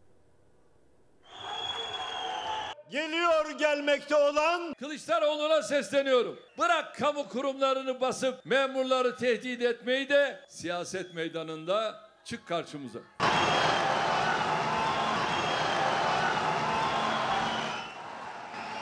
Geliyor gelmekte olan Kılıçdaroğlu'na sesleniyorum. Bırak kamu kurumlarını basıp memurları tehdit etmeyi de siyaset meydanında çık karşımıza.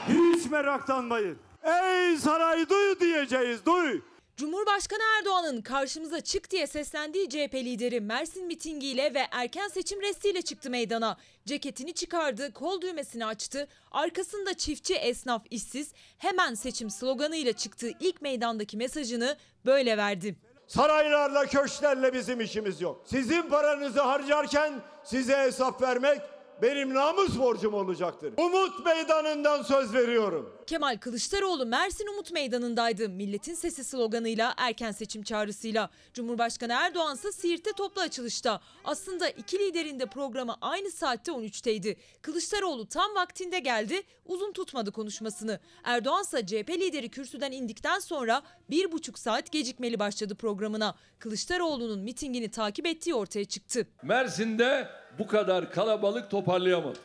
hiç meraklanmayın. Ey saray duy diyeceğiz duy. Cumhurbaşkanı Erdoğan'ın karşımıza çık diye seslendiği CHP lideri Mersin mitingiyle ve erken seçim restiyle çıktı meydana. Ceketini çıkardı, kol düğmesini açtı. Arkasında çiftçi, esnaf, işsiz hemen seçim sloganıyla çıktığı ilk meydandaki mesajını böyle verdi. Saraylarla köşklerle bizim işimiz yok. Sizin paranızı harcarken size hesap vermek benim namus borcum olacaktır. Umut meydanından söz veriyorum. Kemal Kılıçdaroğlu Mersin Umut Meydanı'ndaydı. Milletin Sesi sloganıyla erken seçim çağrısıyla. Cumhurbaşkanı Erdoğan ise Siirt'te toplu açılışta. Aslında iki liderin de programı aynı saatte 13'teydi. Kılıçdaroğlu tam vaktinde geldi, uzun tutmadı konuşmasını. Erdoğan ise CHP lideri kürsüden indikten sonra bir buçuk saat gecikmeli başladı programına. Kılıçdaroğlu'nun mitingini takip ettiği ortaya çıktı. Mersin'de bu kadar kalabalık toparlayamadı.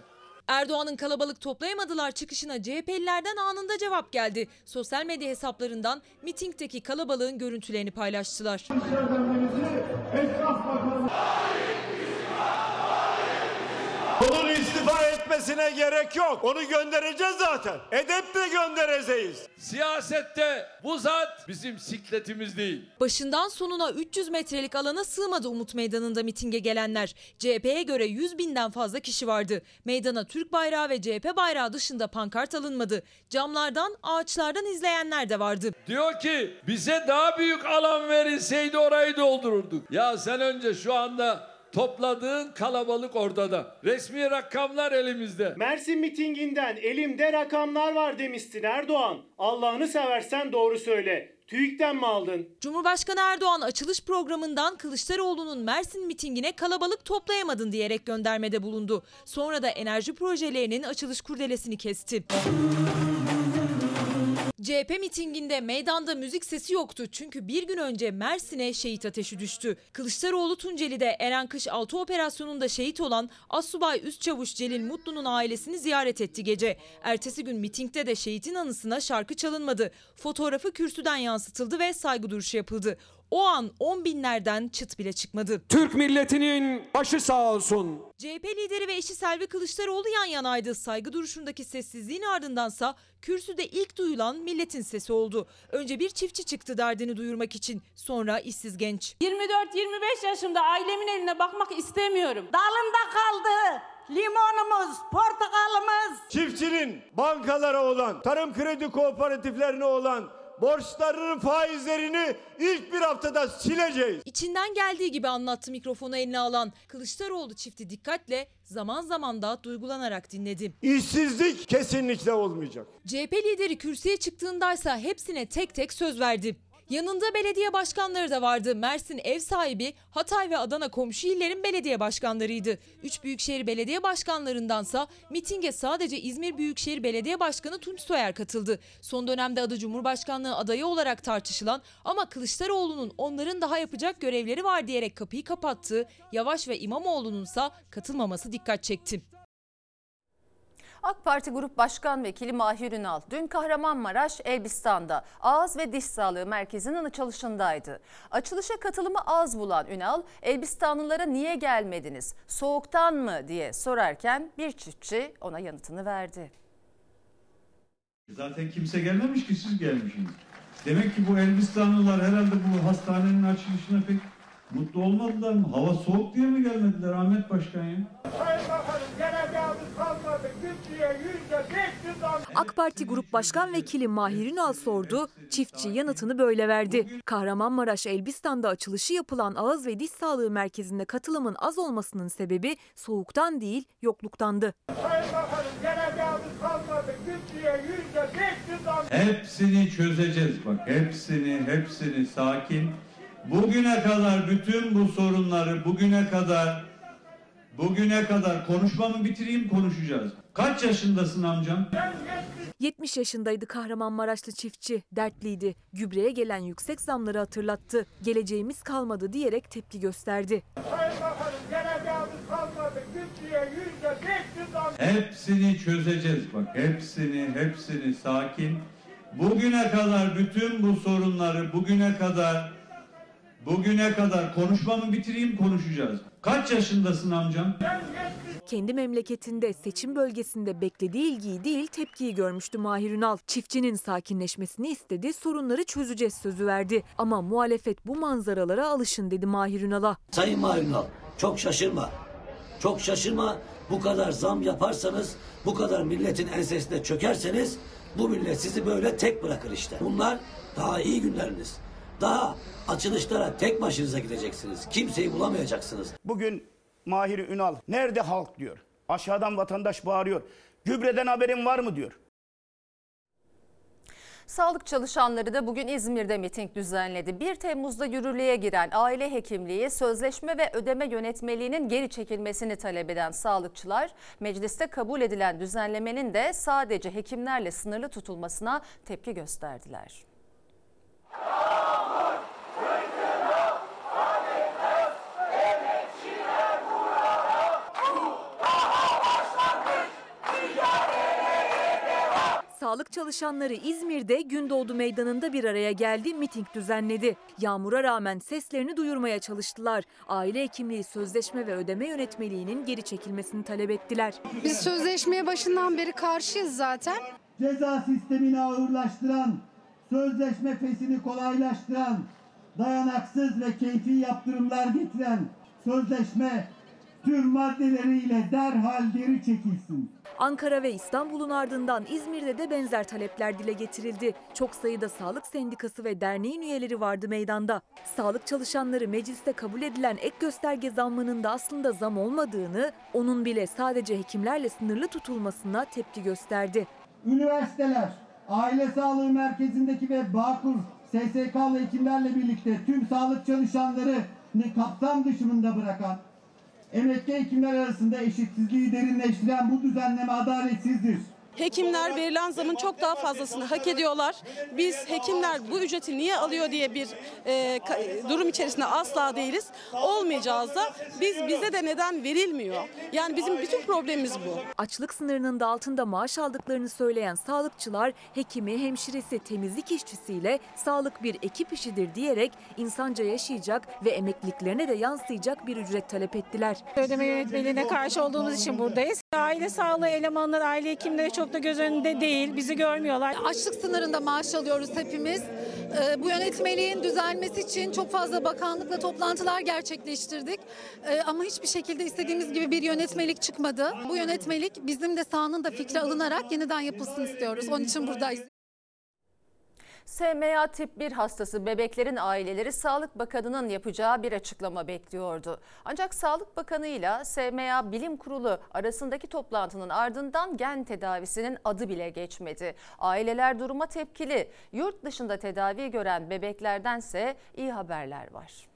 Erdoğan'ın kalabalık toplayamadılar çıkışına CHP'lilerden anında cevap geldi. Sosyal medya hesaplarından mitingdeki kalabalığın görüntülerini paylaştılar. Onun istifa etmesine gerek yok. Onu göndereceğiz zaten. Edeple göndereceğiz. Siyasette bu zat bizim sikletimiz değil. Başından sonuna 300 metrelik alana sığmadı Umut Meydanı'nda mitinge gelenler. CHP'ye göre 100 binden fazla kişi vardı. Meydana Türk bayrağı ve CHP bayrağı dışında pankart alınmadı. Camlardan, ağaçlardan izleyenler de vardı. Diyor ki bize daha büyük alan verilseydi orayı doldururduk. Ya sen önce şu anda topladığın kalabalık ortada. Resmi rakamlar elimizde. Mersin mitinginden elimde rakamlar var demiştin Erdoğan. Allah'ını seversen doğru söyle. TÜİK'ten mi aldın? Cumhurbaşkanı Erdoğan açılış programından Kılıçdaroğlu'nun Mersin mitingine kalabalık toplayamadın diyerek göndermede bulundu. Sonra da enerji projelerinin açılış kurdelesini kesti. CHP mitinginde meydanda müzik sesi yoktu çünkü bir gün önce Mersin'e şehit ateşi düştü. Kılıçdaroğlu Tunceli'de Eren Kış 6 operasyonunda şehit olan Assubay Üst Çavuş Celil Mutlu'nun ailesini ziyaret etti gece. Ertesi gün mitingde de şehitin anısına şarkı çalınmadı. Fotoğrafı kürsüden yansıtıldı ve saygı duruşu yapıldı. O an on binlerden çıt bile çıkmadı. Türk milletinin başı sağ olsun. CHP lideri ve eşi Selvi Kılıçdaroğlu yan yanaydı. Saygı duruşundaki sessizliğin ardındansa kürsüde ilk duyulan milletin sesi oldu. Önce bir çiftçi çıktı derdini duyurmak için. Sonra işsiz genç. 24-25 yaşımda ailemin eline bakmak istemiyorum. Dalında kaldı. limonumuz, portakalımız. Çiftçinin bankalara olan, tarım kredi kooperatiflerine olan borçlarının faizlerini ilk bir haftada sileceğiz. İçinden geldiği gibi anlattı mikrofonu eline alan Kılıçdaroğlu çifti dikkatle zaman zaman da duygulanarak dinledi. İşsizlik kesinlikle olmayacak. CHP lideri kürsüye çıktığındaysa hepsine tek tek söz verdi. Yanında belediye başkanları da vardı. Mersin ev sahibi, Hatay ve Adana komşu illerin belediye başkanlarıydı. Üç büyükşehir belediye başkanlarındansa mitinge sadece İzmir Büyükşehir Belediye Başkanı Tunç Soyer katıldı. Son dönemde adı Cumhurbaşkanlığı adayı olarak tartışılan ama Kılıçdaroğlu'nun onların daha yapacak görevleri var diyerek kapıyı kapattığı Yavaş ve İmamoğlu'nunsa katılmaması dikkat çekti. AK Parti Grup Başkan Vekili Mahir Ünal dün Kahramanmaraş, Elbistan'da Ağız ve Diş Sağlığı Merkezi'nin açılışındaydı. Açılışa katılımı az bulan Ünal, Elbistanlılara niye gelmediniz, soğuktan mı diye sorarken bir çiftçi ona yanıtını verdi. Zaten kimse gelmemiş ki siz gelmişsiniz. Demek ki bu Elbistanlılar herhalde bu hastanenin açılışına pek mutlu olmadılar mı? Hava soğuk diye mi gelmediler Ahmet Başkan ya? AK Parti Grup Başkan Vekili Mahir Ünal sordu, çiftçi yanıtını böyle verdi. Kahramanmaraş Elbistan'da açılışı yapılan ağız ve diş sağlığı merkezinde katılımın az olmasının sebebi soğuktan değil yokluktandı. Hepsini çözeceğiz bak. Hepsini, hepsini sakin. Bugüne kadar bütün bu sorunları bugüne kadar bugüne kadar konuşmamı bitireyim konuşacağız. Kaç yaşındasın amcam? 70 yaşındaydı Kahramanmaraşlı çiftçi, dertliydi. Gübreye gelen yüksek zamları hatırlattı. Geleceğimiz kalmadı diyerek tepki gösterdi. Sayın Bakanım geleceğimiz kalmadı. Türkiye yüzde beş yüz Hepsini çözeceğiz bak. Hepsini, hepsini sakin. Bugüne kadar bütün bu sorunları bugüne kadar bugüne kadar konuşmamı bitireyim konuşacağız. Kaç yaşındasın amcam? Kendi memleketinde seçim bölgesinde beklediği ilgiyi değil tepkiyi görmüştü Mahir Ünal. Çiftçinin sakinleşmesini istedi, sorunları çözeceğiz sözü verdi. Ama muhalefet bu manzaralara alışın dedi Mahir Ünal'a. Sayın Mahir Ünal çok şaşırma. Çok şaşırma. Bu kadar zam yaparsanız, bu kadar milletin ensesine çökerseniz bu millet sizi böyle tek bırakır işte. Bunlar daha iyi günleriniz. Daha açılışlara tek başınıza gideceksiniz. Kimseyi bulamayacaksınız. Bugün Mahir Ünal nerede halk diyor. Aşağıdan vatandaş bağırıyor. Gübreden haberin var mı diyor. Sağlık çalışanları da bugün İzmir'de miting düzenledi. 1 Temmuz'da yürürlüğe giren aile hekimliği, sözleşme ve ödeme yönetmeliğinin geri çekilmesini talep eden sağlıkçılar, mecliste kabul edilen düzenlemenin de sadece hekimlerle sınırlı tutulmasına tepki gösterdiler. Sağlık çalışanları İzmir'de Gündoğdu Meydanı'nda bir araya geldi, miting düzenledi. Yağmura rağmen seslerini duyurmaya çalıştılar. Aile hekimliği sözleşme ve ödeme yönetmeliğinin geri çekilmesini talep ettiler. Biz sözleşmeye başından beri karşıyız zaten. Ceza sistemini ağırlaştıran, sözleşme fesini kolaylaştıran, dayanaksız ve keyfi yaptırımlar getiren sözleşme tüm maddeleriyle derhal geri çekilsin. Ankara ve İstanbul'un ardından İzmir'de de benzer talepler dile getirildi. Çok sayıda sağlık sendikası ve derneğin üyeleri vardı meydanda. Sağlık çalışanları mecliste kabul edilen ek gösterge zammının da aslında zam olmadığını, onun bile sadece hekimlerle sınırlı tutulmasına tepki gösterdi. Üniversiteler, aile sağlığı merkezindeki ve Bağkur SSK'lı hekimlerle birlikte tüm sağlık çalışanlarını kapsam dışında bırakan emekli hekimler arasında eşitsizliği derinleştiren bu düzenleme adaletsizdir. Hekimler verilen zamın çok daha fazlasını hak ediyorlar. Biz hekimler bu ücreti niye alıyor diye bir e, durum içerisinde asla değiliz. Olmayacağız da biz bize de neden verilmiyor? Yani bizim bütün problemimiz bu. Açlık sınırının da altında maaş aldıklarını söyleyen sağlıkçılar hekimi, hemşiresi, temizlik işçisiyle sağlık bir ekip işidir diyerek insanca yaşayacak ve emekliliklerine de yansıyacak bir ücret talep ettiler. Ödeme yönetmeliğine karşı olduğumuz için buradayız. Aile sağlığı elemanları, aile hekimleri çok çok da göz önünde değil. Bizi görmüyorlar. Açlık sınırında maaş alıyoruz hepimiz. Ee, Bu yönetmeliğin düzelmesi için çok fazla bakanlıkla toplantılar gerçekleştirdik. Ee, Ama hiçbir şekilde istediğimiz gibi bir yönetmelik çıkmadı. Bu yönetmelik bizim de sahanın da fikri alınarak yeniden yapılsın istiyoruz. Onun için buradayız. SMA tip 1 hastası bebeklerin aileleri Sağlık Bakanı'nın yapacağı bir açıklama bekliyordu. Ancak Sağlık Bakanı ile SMA Bilim Kurulu arasındaki toplantının ardından gen tedavisinin adı bile geçmedi. Aileler duruma tepkili. Yurt dışında tedavi gören bebeklerdense iyi haberler var.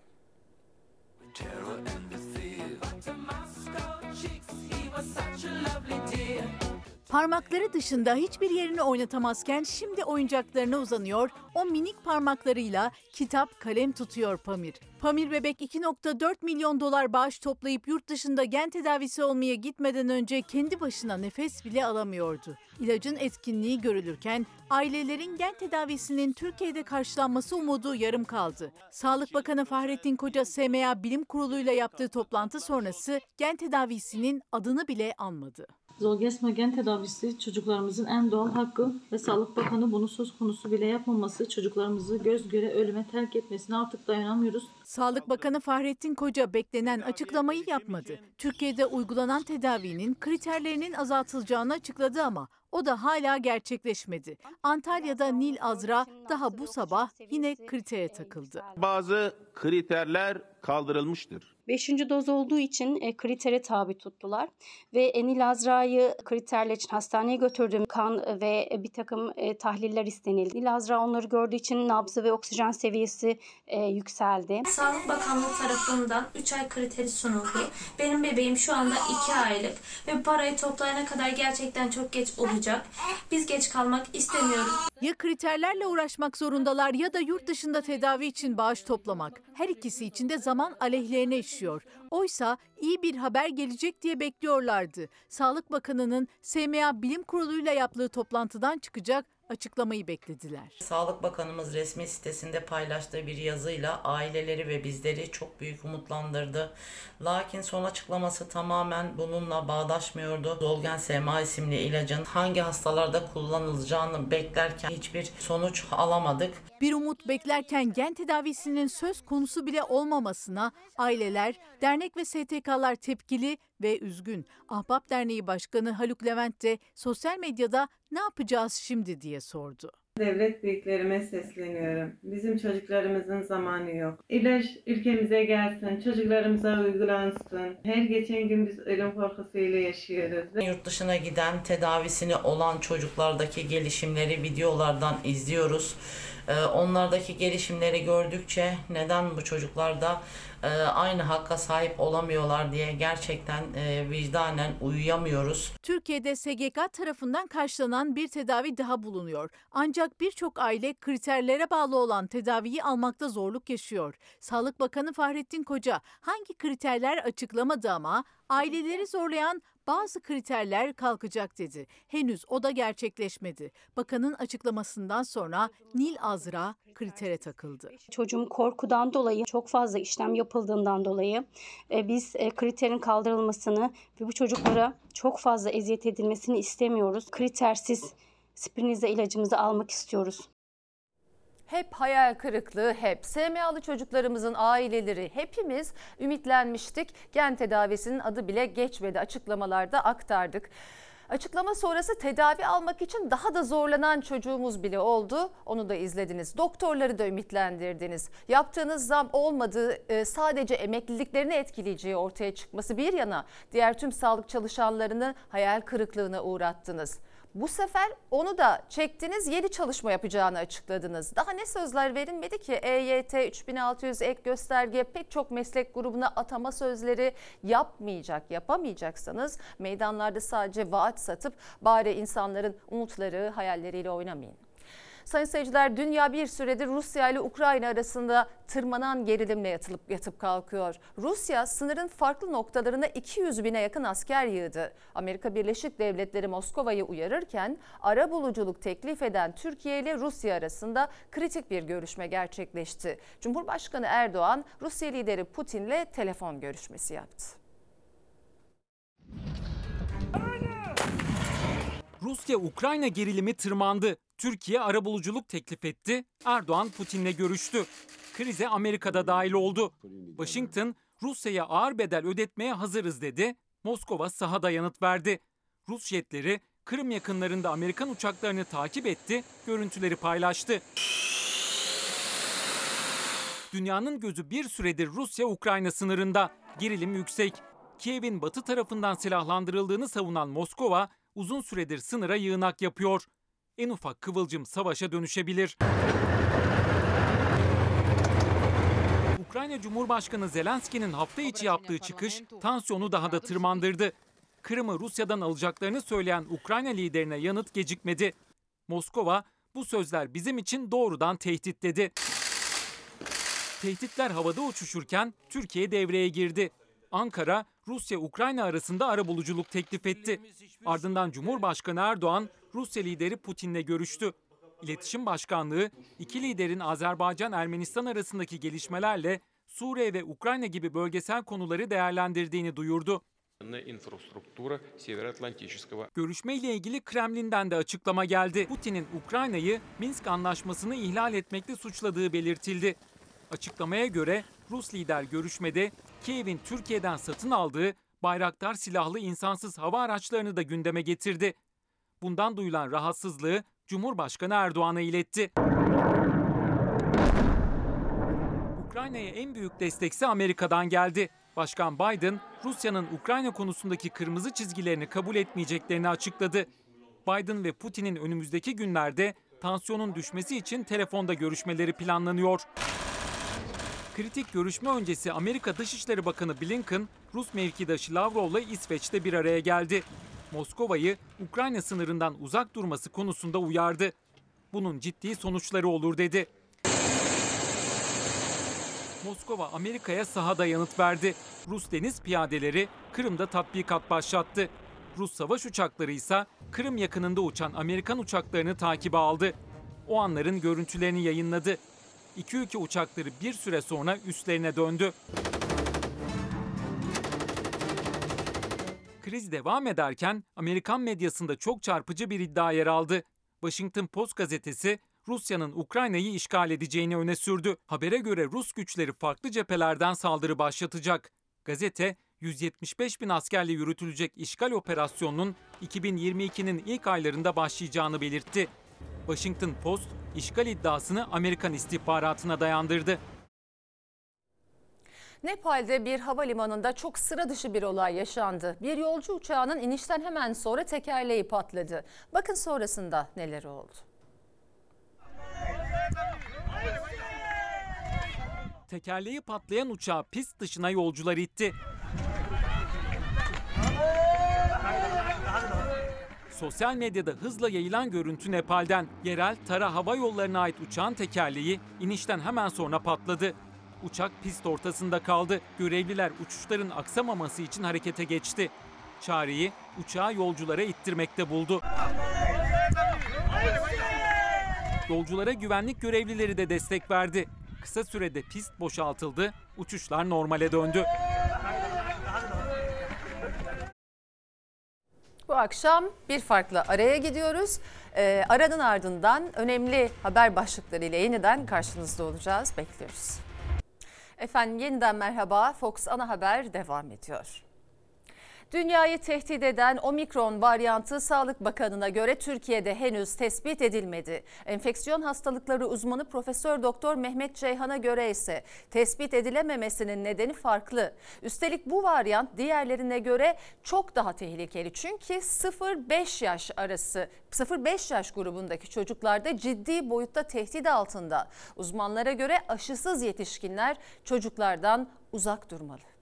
Parmakları dışında hiçbir yerini oynatamazken şimdi oyuncaklarına uzanıyor, o minik parmaklarıyla kitap, kalem tutuyor Pamir. Pamir bebek 2.4 milyon dolar bağış toplayıp yurt dışında gen tedavisi olmaya gitmeden önce kendi başına nefes bile alamıyordu. İlacın etkinliği görülürken ailelerin gen tedavisinin Türkiye'de karşılanması umudu yarım kaldı. Sağlık Bakanı Fahrettin Koca SMA Bilim Kurulu'yla yaptığı toplantı sonrası gen tedavisinin adını bile anmadı. Zolgensma gen tedavisi çocuklarımızın en doğal hakkı ve Sağlık Bakanı bunu söz konusu bile yapmaması çocuklarımızı göz göre ölüme terk etmesine artık dayanamıyoruz. Sağlık Bakanı Fahrettin Koca beklenen açıklamayı yapmadı. Türkiye'de uygulanan tedavinin kriterlerinin azaltılacağını açıkladı ama o da hala gerçekleşmedi. Antalya'da Nil Azra daha bu sabah yine kritere takıldı. Bazı kriterler kaldırılmıştır. Beşinci doz olduğu için e, kritere tabi tuttular ve Enil Azra'yı kriterler için hastaneye götürdüm. Kan ve bir takım e, tahliller istenildi. Enil Azra onları gördüğü için nabzı ve oksijen seviyesi e, yükseldi. Sağlık Bakanlığı tarafından 3 ay kriteri sunuldu. Benim bebeğim şu anda 2 aylık ve parayı toplayana kadar gerçekten çok geç olacak. Biz geç kalmak istemiyoruz. Ya kriterlerle uğraşmak zorundalar ya da yurt dışında tedavi için bağış toplamak. Her ikisi için de zaman aleyhlerine işiyor. Oysa iyi bir haber gelecek diye bekliyorlardı. Sağlık Bakanı'nın SMA Bilim Kurulu'yla yaptığı toplantıdan çıkacak açıklamayı beklediler. Sağlık Bakanımız resmi sitesinde paylaştığı bir yazıyla aileleri ve bizleri çok büyük umutlandırdı. Lakin son açıklaması tamamen bununla bağdaşmıyordu. Zolgen SMA isimli ilacın hangi hastalarda kullanılacağını beklerken hiçbir sonuç alamadık. Bir umut beklerken gen tedavisinin söz konusu bile olmamasına aileler, dernek ve STK'lar tepkili ve üzgün. Ahbap Derneği Başkanı Haluk Levent de sosyal medyada ne yapacağız şimdi diye sordu. Devlet büyüklerime sesleniyorum. Bizim çocuklarımızın zamanı yok. İlaç ülkemize gelsin, çocuklarımıza uygulansın. Her geçen gün biz ölüm korkusuyla yaşıyoruz. Yurt dışına giden tedavisini olan çocuklardaki gelişimleri videolardan izliyoruz. Ee, Onlardaki gelişimleri gördükçe neden bu çocuklar da e, aynı hakka sahip olamıyorlar diye gerçekten e, vicdanen uyuyamıyoruz. Türkiye'de SGK tarafından karşılanan bir tedavi daha bulunuyor. Ancak birçok aile kriterlere bağlı olan tedaviyi almakta zorluk yaşıyor. Sağlık Bakanı Fahrettin Koca hangi kriterler açıklamadı ama aileleri zorlayan bazı kriterler kalkacak dedi. Henüz o da gerçekleşmedi. Bakanın açıklamasından sonra Nil Azra kritere takıldı. Çocuğum korkudan dolayı çok fazla işlem yapıldığından dolayı e, biz e, kriterin kaldırılmasını ve bu çocuklara çok fazla eziyet edilmesini istemiyoruz. Kritersiz sprinize ilacımızı almak istiyoruz. Hep hayal kırıklığı, hep SMA'lı çocuklarımızın aileleri hepimiz ümitlenmiştik. Gen tedavisinin adı bile geçmedi açıklamalarda aktardık. Açıklama sonrası tedavi almak için daha da zorlanan çocuğumuz bile oldu. Onu da izlediniz. Doktorları da ümitlendirdiniz. Yaptığınız zam olmadığı e, sadece emekliliklerini etkileyeceği ortaya çıkması bir yana diğer tüm sağlık çalışanlarını hayal kırıklığına uğrattınız. Bu sefer onu da çektiniz yeni çalışma yapacağını açıkladınız. Daha ne sözler verilmedi ki EYT 3600 ek gösterge pek çok meslek grubuna atama sözleri yapmayacak yapamayacaksanız meydanlarda sadece vaat satıp bari insanların umutları hayalleriyle oynamayın. Sayın seyirciler dünya bir süredir Rusya ile Ukrayna arasında tırmanan gerilimle yatılıp yatıp kalkıyor. Rusya sınırın farklı noktalarına 200 bine yakın asker yığdı. Amerika Birleşik Devletleri Moskova'yı uyarırken ara buluculuk teklif eden Türkiye ile Rusya arasında kritik bir görüşme gerçekleşti. Cumhurbaşkanı Erdoğan Rusya lideri Putin'le telefon görüşmesi yaptı. Rusya-Ukrayna gerilimi tırmandı. Türkiye arabuluculuk teklif etti. Erdoğan Putin'le görüştü. Krize Amerika'da dahil oldu. Washington Rusya'ya ağır bedel ödetmeye hazırız dedi. Moskova sahada yanıt verdi. Rus jetleri Kırım yakınlarında Amerikan uçaklarını takip etti, görüntüleri paylaştı. Dünyanın gözü bir süredir Rusya-Ukrayna sınırında. Gerilim yüksek. Kiev'in batı tarafından silahlandırıldığını savunan Moskova uzun süredir sınıra yığınak yapıyor. En ufak kıvılcım savaşa dönüşebilir. Ukrayna Cumhurbaşkanı Zelenski'nin hafta içi yaptığı çıkış tansiyonu daha da tırmandırdı. Kırım'ı Rusya'dan alacaklarını söyleyen Ukrayna liderine yanıt gecikmedi. Moskova bu sözler bizim için doğrudan tehdit dedi. Tehditler havada uçuşurken Türkiye devreye girdi. Ankara, Rusya-Ukrayna arasında arabuluculuk teklif etti. Ardından Cumhurbaşkanı Erdoğan, Rusya lideri Putin'le görüştü. İletişim Başkanlığı, iki liderin Azerbaycan-Ermenistan arasındaki gelişmelerle Suriye ve Ukrayna gibi bölgesel konuları değerlendirdiğini duyurdu. Görüşme ile ilgili Kremlin'den de açıklama geldi. Putin'in Ukrayna'yı Minsk anlaşmasını ihlal etmekle suçladığı belirtildi. Açıklamaya göre Rus lider görüşmede Kiev'in Türkiye'den satın aldığı Bayraktar silahlı insansız hava araçlarını da gündeme getirdi. Bundan duyulan rahatsızlığı Cumhurbaşkanı Erdoğan'a iletti. Ukrayna'ya en büyük destekse Amerika'dan geldi. Başkan Biden, Rusya'nın Ukrayna konusundaki kırmızı çizgilerini kabul etmeyeceklerini açıkladı. Biden ve Putin'in önümüzdeki günlerde tansiyonun düşmesi için telefonda görüşmeleri planlanıyor. Kritik görüşme öncesi Amerika Dışişleri Bakanı Blinken, Rus mevkidaşı Lavrov'la İsveç'te bir araya geldi. Moskova'yı Ukrayna sınırından uzak durması konusunda uyardı. Bunun ciddi sonuçları olur dedi. Moskova Amerika'ya sahada yanıt verdi. Rus deniz piyadeleri Kırım'da tatbikat başlattı. Rus savaş uçakları ise Kırım yakınında uçan Amerikan uçaklarını takibe aldı. O anların görüntülerini yayınladı. İki ülke uçakları bir süre sonra üstlerine döndü. Kriz devam ederken Amerikan medyasında çok çarpıcı bir iddia yer aldı. Washington Post gazetesi Rusya'nın Ukrayna'yı işgal edeceğini öne sürdü. Habere göre Rus güçleri farklı cephelerden saldırı başlatacak. Gazete 175 bin askerle yürütülecek işgal operasyonunun 2022'nin ilk aylarında başlayacağını belirtti. Washington Post işgal iddiasını Amerikan istihbaratına dayandırdı. Nepal'de bir havalimanında çok sıra dışı bir olay yaşandı. Bir yolcu uçağının inişten hemen sonra tekerleği patladı. Bakın sonrasında neler oldu. Tekerleği patlayan uçağı pist dışına yolcular itti. Sosyal medyada hızla yayılan görüntü Nepal'den. Yerel Tara Hava Yolları'na ait uçağın tekerleği inişten hemen sonra patladı. Uçak pist ortasında kaldı. Görevliler uçuşların aksamaması için harekete geçti. Çareyi uçağı yolculara ittirmekte buldu. Yolculara güvenlik görevlileri de destek verdi. Kısa sürede pist boşaltıldı, uçuşlar normale döndü. Bu akşam bir farklı araya gidiyoruz. Ee, aranın ardından önemli haber başlıklarıyla yeniden karşınızda olacağız. Bekliyoruz. Efendim yeniden merhaba. Fox Ana Haber devam ediyor. Dünyayı tehdit eden omikron varyantı Sağlık Bakanı'na göre Türkiye'de henüz tespit edilmedi. Enfeksiyon hastalıkları uzmanı Profesör Doktor Mehmet Ceyhan'a göre ise tespit edilememesinin nedeni farklı. Üstelik bu varyant diğerlerine göre çok daha tehlikeli. Çünkü 0-5 yaş arası 0-5 yaş grubundaki çocuklarda ciddi boyutta tehdit altında. Uzmanlara göre aşısız yetişkinler çocuklardan uzak durmalı.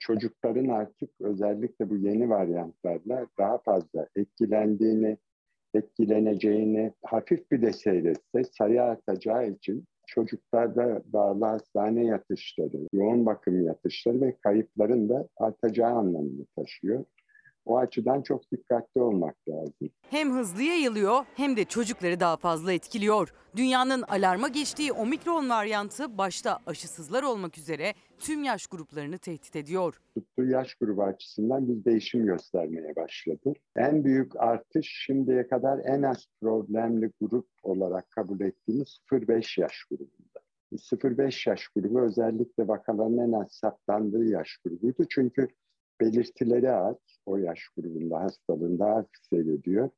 Çocukların artık özellikle bu yeni varyantlarla daha fazla etkilendiğini, etkileneceğini hafif bir de seyretse sayı artacağı için çocuklarda bağlı hastane yatışları, yoğun bakım yatışları ve kayıpların da artacağı anlamını taşıyor. O açıdan çok dikkatli olmak lazım. Hem hızlı yayılıyor hem de çocukları daha fazla etkiliyor. Dünyanın alarma geçtiği omikron varyantı başta aşısızlar olmak üzere tüm yaş gruplarını tehdit ediyor. Tuttuğu yaş grubu açısından bir değişim göstermeye başladı. En büyük artış şimdiye kadar en az problemli grup olarak kabul ettiğimiz 0-5 yaş grubunda. 0-5 yaş grubu özellikle vakaların en az saptandığı yaş grubuydu. Çünkü belirtileri az o yaş grubunda hastalığın daha hafif seyrediyor.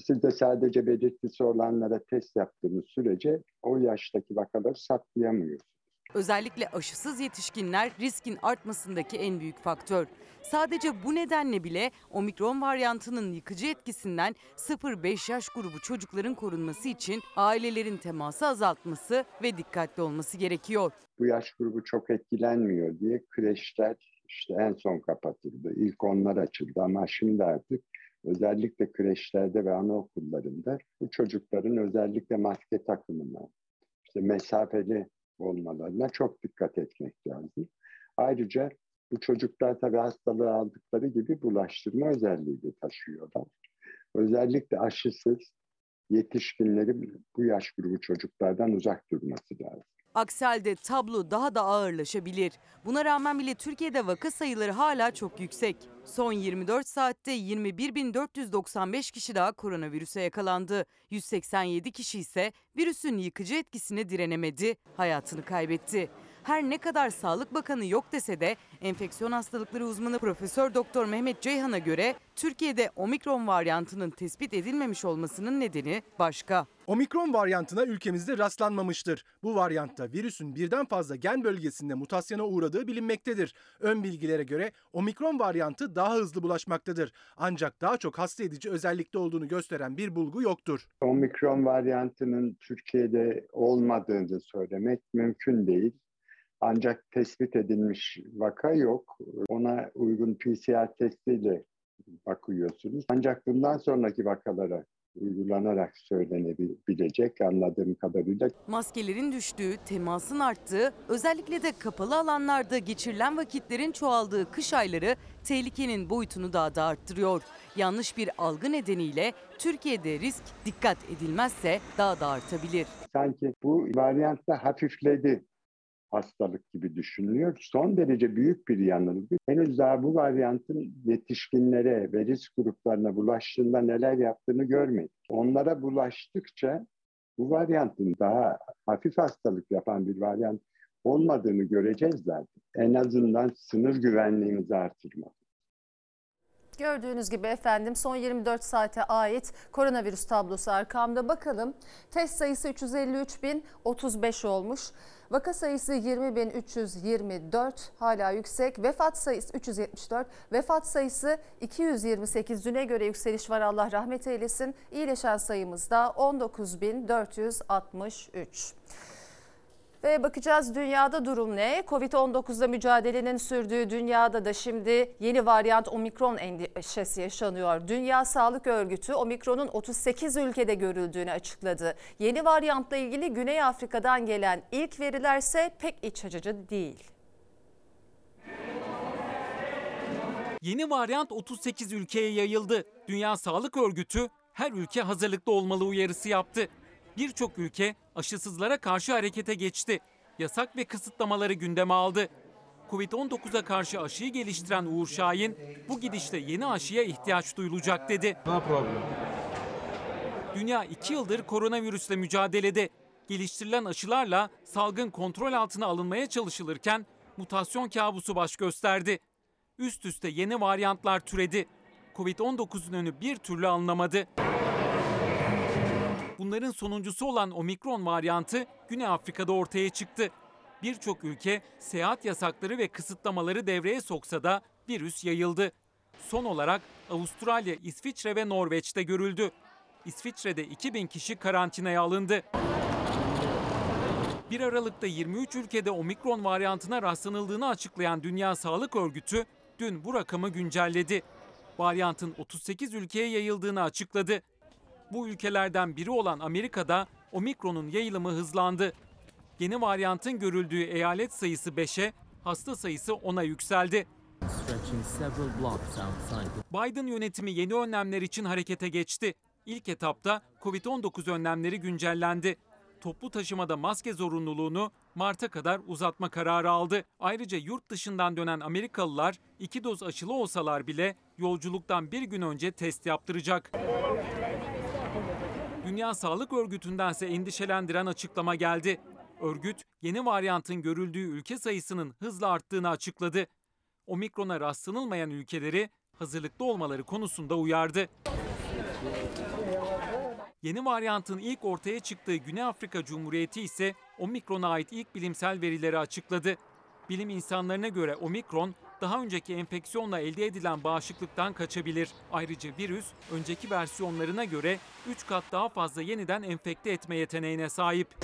Siz de sadece belirtisi olanlara test yaptığınız sürece o yaştaki vakaları saptayamıyorsunuz. Özellikle aşısız yetişkinler riskin artmasındaki en büyük faktör. Sadece bu nedenle bile omikron varyantının yıkıcı etkisinden 0-5 yaş grubu çocukların korunması için ailelerin teması azaltması ve dikkatli olması gerekiyor. Bu yaş grubu çok etkilenmiyor diye kreşler işte en son kapatıldı. İlk onlar açıldı ama şimdi artık özellikle kreşlerde ve anaokullarında bu çocukların özellikle maske takımına, işte mesafeli olmalarına çok dikkat etmek lazım. Ayrıca bu çocuklar tabii hastalığı aldıkları gibi bulaştırma özelliği de taşıyorlar. Özellikle aşısız yetişkinlerin bu yaş grubu çocuklardan uzak durması lazım. Aksi halde tablo daha da ağırlaşabilir. Buna rağmen bile Türkiye'de vaka sayıları hala çok yüksek. Son 24 saatte 21.495 kişi daha koronavirüse yakalandı. 187 kişi ise virüsün yıkıcı etkisine direnemedi, hayatını kaybetti. Her ne kadar Sağlık Bakanı yok dese de enfeksiyon hastalıkları uzmanı Profesör Doktor Mehmet Ceyhan'a göre Türkiye'de omikron varyantının tespit edilmemiş olmasının nedeni başka. Omikron varyantına ülkemizde rastlanmamıştır. Bu varyantta virüsün birden fazla gen bölgesinde mutasyona uğradığı bilinmektedir. Ön bilgilere göre omikron varyantı daha hızlı bulaşmaktadır. Ancak daha çok hasta edici özellikte olduğunu gösteren bir bulgu yoktur. Omikron varyantının Türkiye'de olmadığını söylemek mümkün değil. Ancak tespit edilmiş vaka yok. Ona uygun PCR testiyle bakıyorsunuz. Ancak bundan sonraki vakalara uygulanarak söylenebilecek anladığım kadarıyla. Maskelerin düştüğü, temasın arttığı, özellikle de kapalı alanlarda geçirilen vakitlerin çoğaldığı kış ayları tehlikenin boyutunu daha da arttırıyor. Yanlış bir algı nedeniyle Türkiye'de risk dikkat edilmezse daha da artabilir. Sanki bu varyantta hafifledi hastalık gibi düşünülüyor. Son derece büyük bir yanılgı. Henüz daha bu varyantın yetişkinlere ve risk gruplarına bulaştığında neler yaptığını görmedik. Onlara bulaştıkça bu varyantın daha hafif hastalık yapan bir varyant olmadığını göreceğiz zaten. En azından sınır güvenliğimizi artırmak. Gördüğünüz gibi efendim son 24 saate ait koronavirüs tablosu arkamda bakalım. Test sayısı 353.035 olmuş. Vaka sayısı 20.324 hala yüksek. Vefat sayısı 374. Vefat sayısı 228. Düne göre yükseliş var Allah rahmet eylesin. İyileşen sayımız da 19.463. Ve bakacağız dünyada durum ne? Covid-19'da mücadelenin sürdüğü dünyada da şimdi yeni varyant omikron endişesi yaşanıyor. Dünya Sağlık Örgütü omikronun 38 ülkede görüldüğünü açıkladı. Yeni varyantla ilgili Güney Afrika'dan gelen ilk verilerse pek iç açıcı değil. Yeni varyant 38 ülkeye yayıldı. Dünya Sağlık Örgütü her ülke hazırlıklı olmalı uyarısı yaptı. Birçok ülke aşısızlara karşı harekete geçti. Yasak ve kısıtlamaları gündeme aldı. Covid-19'a karşı aşıyı geliştiren Uğur Şahin, bu gidişle yeni aşıya ihtiyaç duyulacak dedi. No problem. Dünya iki yıldır koronavirüsle mücadelede. Geliştirilen aşılarla salgın kontrol altına alınmaya çalışılırken mutasyon kabusu baş gösterdi. Üst üste yeni varyantlar türedi. Covid-19'un önü bir türlü alınamadı. Bunların sonuncusu olan omikron varyantı Güney Afrika'da ortaya çıktı. Birçok ülke seyahat yasakları ve kısıtlamaları devreye soksa da virüs yayıldı. Son olarak Avustralya, İsviçre ve Norveç'te görüldü. İsviçre'de 2000 kişi karantinaya alındı. 1 Aralık'ta 23 ülkede omikron varyantına rastlanıldığını açıklayan Dünya Sağlık Örgütü dün bu rakamı güncelledi. Varyantın 38 ülkeye yayıldığını açıkladı. Bu ülkelerden biri olan Amerika'da omikronun yayılımı hızlandı. Yeni varyantın görüldüğü eyalet sayısı 5'e, hasta sayısı 10'a yükseldi. Biden yönetimi yeni önlemler için harekete geçti. İlk etapta Covid-19 önlemleri güncellendi. Toplu taşımada maske zorunluluğunu Mart'a kadar uzatma kararı aldı. Ayrıca yurt dışından dönen Amerikalılar iki doz aşılı olsalar bile yolculuktan bir gün önce test yaptıracak. Dünya Sağlık Örgütü'ndense endişelendiren açıklama geldi. Örgüt, yeni varyantın görüldüğü ülke sayısının hızla arttığını açıkladı. Omikrona rastlanılmayan ülkeleri hazırlıklı olmaları konusunda uyardı. Yeni varyantın ilk ortaya çıktığı Güney Afrika Cumhuriyeti ise Omikron'a ait ilk bilimsel verileri açıkladı. Bilim insanlarına göre Omikron daha önceki enfeksiyonla elde edilen bağışıklıktan kaçabilir. Ayrıca virüs önceki versiyonlarına göre 3 kat daha fazla yeniden enfekte etme yeteneğine sahip.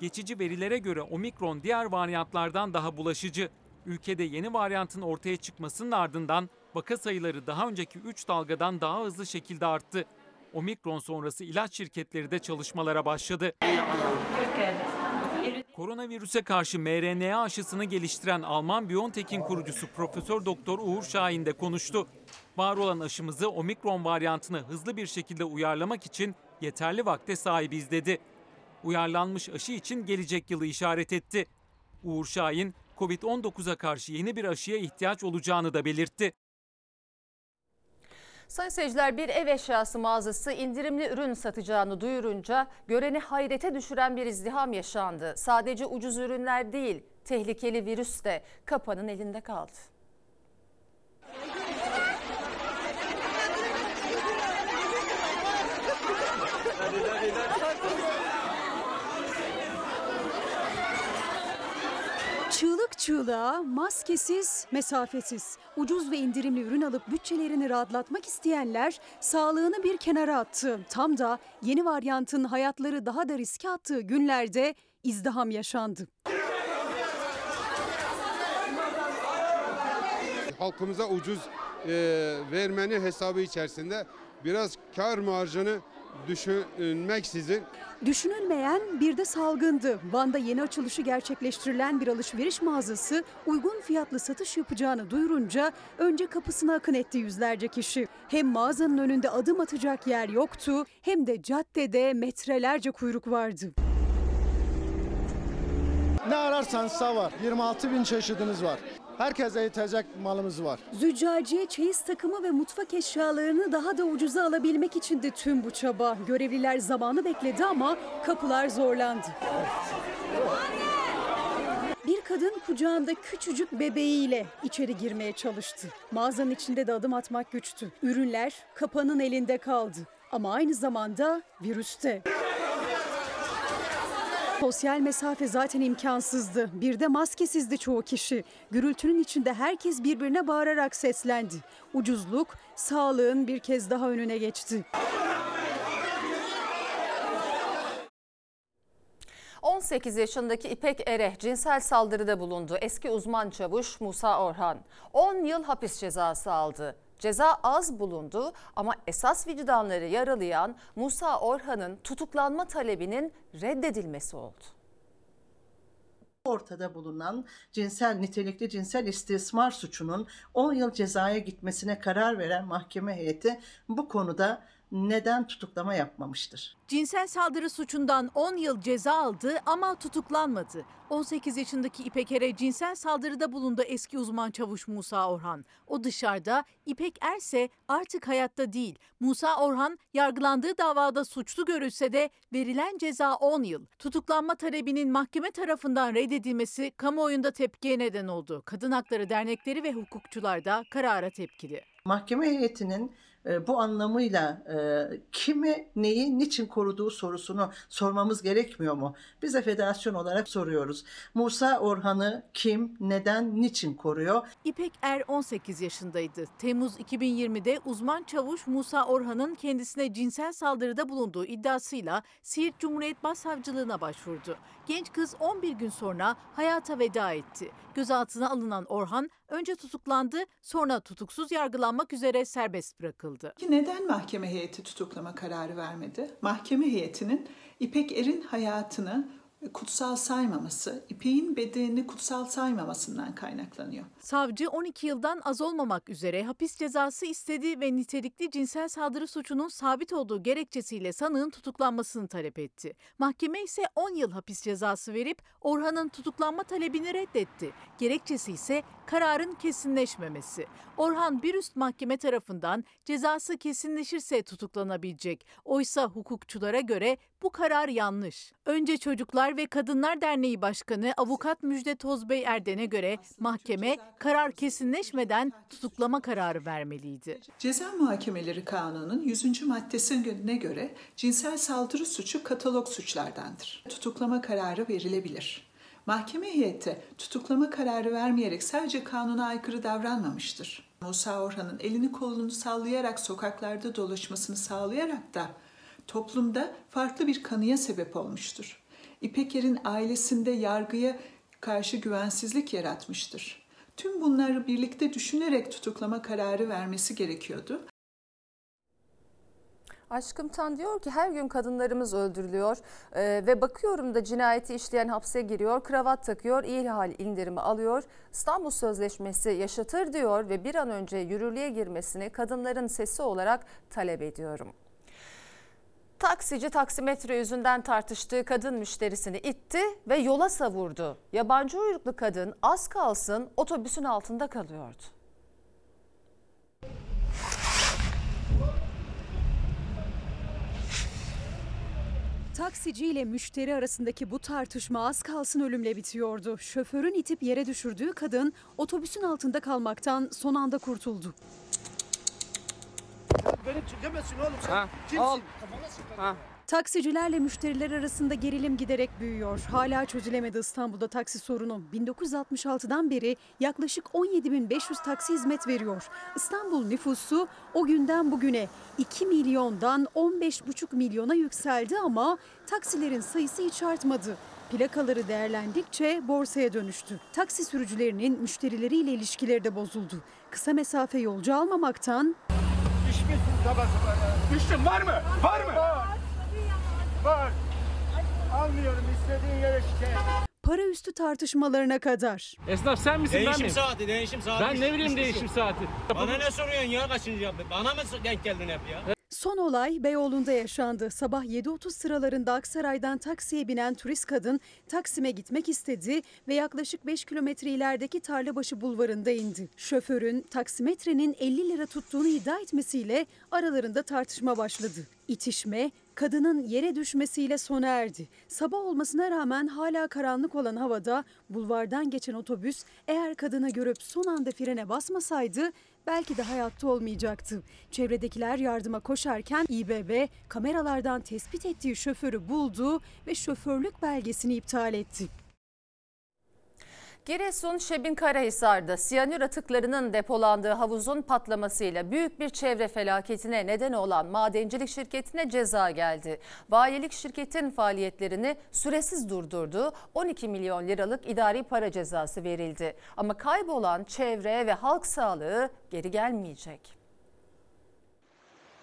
Geçici verilere göre Omikron diğer varyantlardan daha bulaşıcı. Ülkede yeni varyantın ortaya çıkmasının ardından vaka sayıları daha önceki 3 dalgadan daha hızlı şekilde arttı. Omikron sonrası ilaç şirketleri de çalışmalara başladı. Koronavirüse karşı mRNA aşısını geliştiren Alman BioNTech'in kurucusu Profesör Doktor Uğur Şahin de konuştu. Var olan aşımızı Omikron varyantını hızlı bir şekilde uyarlamak için yeterli vakte sahibiz dedi. Uyarlanmış aşı için gelecek yılı işaret etti. Uğur Şahin, Covid-19'a karşı yeni bir aşıya ihtiyaç olacağını da belirtti. Sayın seyirciler bir ev eşyası mağazası indirimli ürün satacağını duyurunca göreni hayrete düşüren bir izdiham yaşandı. Sadece ucuz ürünler değil tehlikeli virüs de kapanın elinde kaldı. Çığlık çığlığa, maskesiz, mesafesiz, ucuz ve indirimli ürün alıp bütçelerini rahatlatmak isteyenler sağlığını bir kenara attı. Tam da yeni varyantın hayatları daha da riske attığı günlerde izdiham yaşandı. Halkımıza ucuz e, vermenin hesabı içerisinde biraz kar marjını düşünmeksizin Düşünülmeyen bir de salgındı. Van'da yeni açılışı gerçekleştirilen bir alışveriş mağazası uygun fiyatlı satış yapacağını duyurunca önce kapısına akın etti yüzlerce kişi. Hem mağazanın önünde adım atacak yer yoktu hem de caddede metrelerce kuyruk vardı. Ne ararsanız var. 26 bin çeşidimiz var. Herkese yetecek malımız var. Züccaciye çeyiz takımı ve mutfak eşyalarını daha da ucuza alabilmek için de tüm bu çaba. Görevliler zamanı bekledi ama kapılar zorlandı. Bir kadın kucağında küçücük bebeğiyle içeri girmeye çalıştı. Mağazanın içinde de adım atmak güçtü. Ürünler kapanın elinde kaldı. Ama aynı zamanda virüste. Sosyal mesafe zaten imkansızdı. Bir de maskesizdi çoğu kişi. Gürültünün içinde herkes birbirine bağırarak seslendi. Ucuzluk sağlığın bir kez daha önüne geçti. 18 yaşındaki İpek Ere cinsel saldırıda bulundu. Eski uzman çavuş Musa Orhan 10 yıl hapis cezası aldı. Ceza az bulundu ama esas vicdanları yaralayan Musa Orhan'ın tutuklanma talebinin reddedilmesi oldu. Ortada bulunan cinsel nitelikli cinsel istismar suçunun 10 yıl cezaya gitmesine karar veren mahkeme heyeti bu konuda neden tutuklama yapmamıştır? Cinsel saldırı suçundan 10 yıl ceza aldı ama tutuklanmadı. 18 yaşındaki İpek Er'e cinsel saldırıda bulundu eski uzman çavuş Musa Orhan. O dışarıda, İpek Erse artık hayatta değil. Musa Orhan yargılandığı davada suçlu görülse de verilen ceza 10 yıl. Tutuklanma talebinin mahkeme tarafından reddedilmesi kamuoyunda tepkiye neden oldu. Kadın Hakları Dernekleri ve hukukçular da karara tepkili. Mahkeme heyetinin e, bu anlamıyla e, kimi neyi niçin koruduğu sorusunu sormamız gerekmiyor mu? Biz de federasyon olarak soruyoruz. Musa Orhan'ı kim, neden, niçin koruyor? İpek Er 18 yaşındaydı. Temmuz 2020'de uzman çavuş Musa Orhan'ın kendisine cinsel saldırıda bulunduğu iddiasıyla Siirt Cumhuriyet Başsavcılığına başvurdu. Genç kız 11 gün sonra hayata veda etti. Gözaltına alınan Orhan önce tutuklandı sonra tutuksuz yargılanmak üzere serbest bırakıldı. Neden mahkeme heyeti tutuklama kararı vermedi? Mahkeme heyetinin İpek Er'in hayatını kutsal saymaması, İpek'in bedenini kutsal saymamasından kaynaklanıyor. Savcı 12 yıldan az olmamak üzere hapis cezası istedi ve nitelikli cinsel saldırı suçunun sabit olduğu gerekçesiyle sanığın tutuklanmasını talep etti. Mahkeme ise 10 yıl hapis cezası verip Orhan'ın tutuklanma talebini reddetti. Gerekçesi ise kararın kesinleşmemesi. Orhan bir üst mahkeme tarafından cezası kesinleşirse tutuklanabilecek. Oysa hukukçulara göre bu karar yanlış. Önce Çocuklar ve Kadınlar Derneği Başkanı Avukat Müjde Tozbey Erden'e göre mahkeme karar kesinleşmeden tutuklama kararı vermeliydi. Ceza Muhakemeleri Kanunu'nun 100. maddesine göre cinsel saldırı suçu katalog suçlardandır. Tutuklama kararı verilebilir. Mahkeme heyeti tutuklama kararı vermeyerek sadece kanuna aykırı davranmamıştır. Musa Orhan'ın elini kolunu sallayarak sokaklarda dolaşmasını sağlayarak da toplumda farklı bir kanıya sebep olmuştur. İpeker'in ailesinde yargıya karşı güvensizlik yaratmıştır. Tüm bunları birlikte düşünerek tutuklama kararı vermesi gerekiyordu. Aşkım Tan diyor ki her gün kadınlarımız öldürülüyor Ee, ve bakıyorum da cinayeti işleyen hapse giriyor, kravat takıyor, hal indirimi alıyor. İstanbul Sözleşmesi yaşatır diyor ve bir an önce yürürlüğe girmesini kadınların sesi olarak talep ediyorum. Taksici taksimetre yüzünden tartıştığı kadın müşterisini itti ve yola savurdu. Yabancı uyruklu kadın az kalsın otobüsün altında kalıyordu. Taksici ile müşteri arasındaki bu tartışma az kalsın ölümle bitiyordu. Şoförün itip yere düşürdüğü kadın otobüsün altında kalmaktan son anda kurtuldu. Beni çekemezsin oğlum sen. Ha, Kimsin? al. Kafana. Ha. Taksicilerle müşteriler arasında gerilim giderek büyüyor. Hala çözülemedi İstanbul'da taksi sorunu. 1966'dan beri yaklaşık 17.500 taksi hizmet veriyor. İstanbul nüfusu o günden bugüne 2 milyondan 15,5 milyona yükseldi ama taksilerin sayısı hiç artmadı. Plakaları değerlendikçe borsaya dönüştü. Taksi sürücülerinin müşterileriyle ilişkileri de bozuldu. Kısa mesafe yolcu almamaktan İş mi tabası var ya? İşin var mı? Var mı? Var. Var. Almıyorum istediğin yere şikayet. para üstü tartışmalarına kadar. Esnaf sen misin ben Değişim miyim? saati, değişim saati. Ben ne bileyim şey değişim saati. Bana ne soruyorsun ya kaçıncı yaptın? Bana mı denk geldin hep ya? Son olay Beyoğlu'nda yaşandı. Sabah 7.30 sıralarında Aksaray'dan taksiye binen turist kadın Taksim'e gitmek istedi ve yaklaşık 5 kilometre ilerideki Tarlabaşı bulvarında indi. Şoförün taksimetrenin 50 lira tuttuğunu iddia etmesiyle aralarında tartışma başladı. İtişme kadının yere düşmesiyle sona erdi. Sabah olmasına rağmen hala karanlık olan havada bulvardan geçen otobüs eğer kadını görüp son anda frene basmasaydı belki de hayatta olmayacaktı. Çevredekiler yardıma koşarken İBB kameralardan tespit ettiği şoförü buldu ve şoförlük belgesini iptal etti. Giresun Şebin Karahisar'da siyanür atıklarının depolandığı havuzun patlamasıyla büyük bir çevre felaketine neden olan madencilik şirketine ceza geldi. Bayilik şirketin faaliyetlerini süresiz durdurdu. 12 milyon liralık idari para cezası verildi. Ama kaybolan çevre ve halk sağlığı geri gelmeyecek.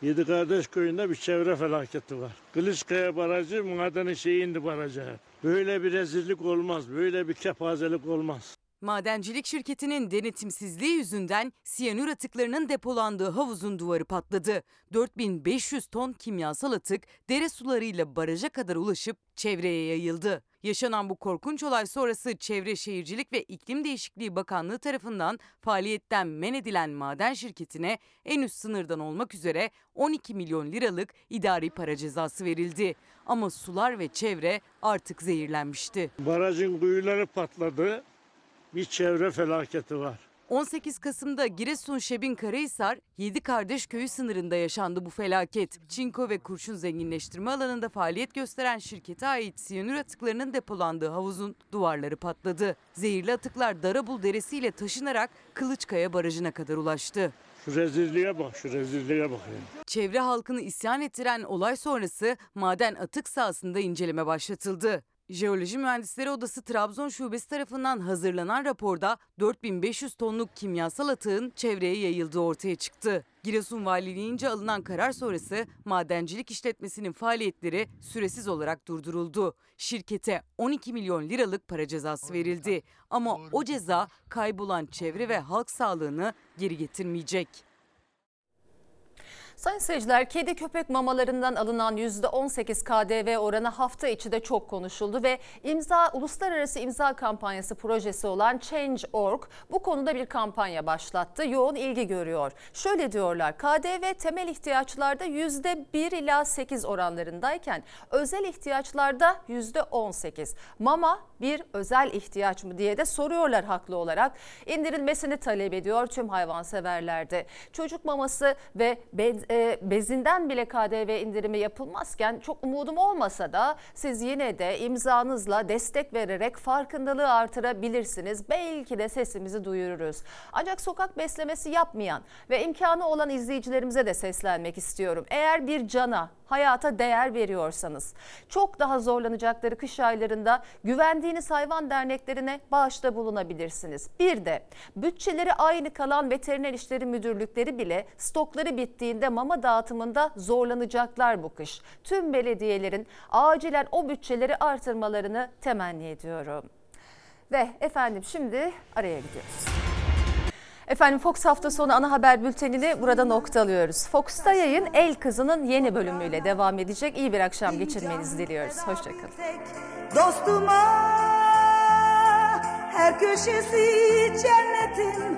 Yedi Kardeş Köyü'nde bir çevre felaketi var. Kılıçkaya Barajı madenin şeyi indi baraja. Böyle bir rezillik olmaz, böyle bir kepazelik olmaz. Madencilik şirketinin denetimsizliği yüzünden siyanür atıklarının depolandığı havuzun duvarı patladı. 4500 ton kimyasal atık dere sularıyla baraja kadar ulaşıp çevreye yayıldı. Yaşanan bu korkunç olay sonrası Çevre Şehircilik ve İklim Değişikliği Bakanlığı tarafından faaliyetten men edilen maden şirketine en üst sınırdan olmak üzere 12 milyon liralık idari para cezası verildi. Ama sular ve çevre artık zehirlenmişti. Barajın kuyuları patladı. Bir çevre felaketi var. 18 Kasım'da Giresun Şebin Karahisar, Yedi Kardeş Köyü sınırında yaşandı bu felaket. Çinko ve kurşun zenginleştirme alanında faaliyet gösteren şirkete ait siyanür atıklarının depolandığı havuzun duvarları patladı. Zehirli atıklar Darabul Deresi ile taşınarak Kılıçkaya Barajı'na kadar ulaştı. Şu rezilliğe bak, şu rezilliğe bak yani. Çevre halkını isyan ettiren olay sonrası maden atık sahasında inceleme başlatıldı. Jeoloji Mühendisleri Odası Trabzon Şubesi tarafından hazırlanan raporda 4500 tonluk kimyasal atığın çevreye yayıldığı ortaya çıktı. Giresun Valiliğince alınan karar sonrası madencilik işletmesinin faaliyetleri süresiz olarak durduruldu. Şirkete 12 milyon liralık para cezası verildi. Ama o ceza kaybolan çevre ve halk sağlığını geri getirmeyecek. Sayın seyirciler, kedi köpek mamalarından alınan %18 KDV oranı hafta içi de çok konuşuldu ve imza uluslararası imza kampanyası projesi olan Change.org bu konuda bir kampanya başlattı. Yoğun ilgi görüyor. Şöyle diyorlar, KDV temel ihtiyaçlarda %1 ila 8 oranlarındayken özel ihtiyaçlarda %18. Mama bir özel ihtiyaç mı diye de soruyorlar haklı olarak. İndirilmesini talep ediyor tüm hayvanseverlerde. Çocuk maması ve e, bezinden bile KDV indirimi yapılmazken çok umudum olmasa da siz yine de imzanızla destek vererek farkındalığı artırabilirsiniz. Belki de sesimizi duyururuz. Ancak sokak beslemesi yapmayan ve imkanı olan izleyicilerimize de seslenmek istiyorum. Eğer bir cana hayata değer veriyorsanız çok daha zorlanacakları kış aylarında güvendiğiniz hayvan derneklerine bağışta bulunabilirsiniz. Bir de bütçeleri aynı kalan veteriner işleri müdürlükleri bile stokları bittiğinde mama dağıtımında zorlanacaklar bu kış. Tüm belediyelerin acilen o bütçeleri artırmalarını temenni ediyorum. Ve efendim şimdi araya gidiyoruz. Efendim Fox hafta sonu ana haber bültenini burada noktalıyoruz. Fox'ta yayın El Kızı'nın yeni bölümüyle devam edecek. İyi bir akşam geçirmenizi diliyoruz. Hoşçakalın. Dostuma her köşesi cennetin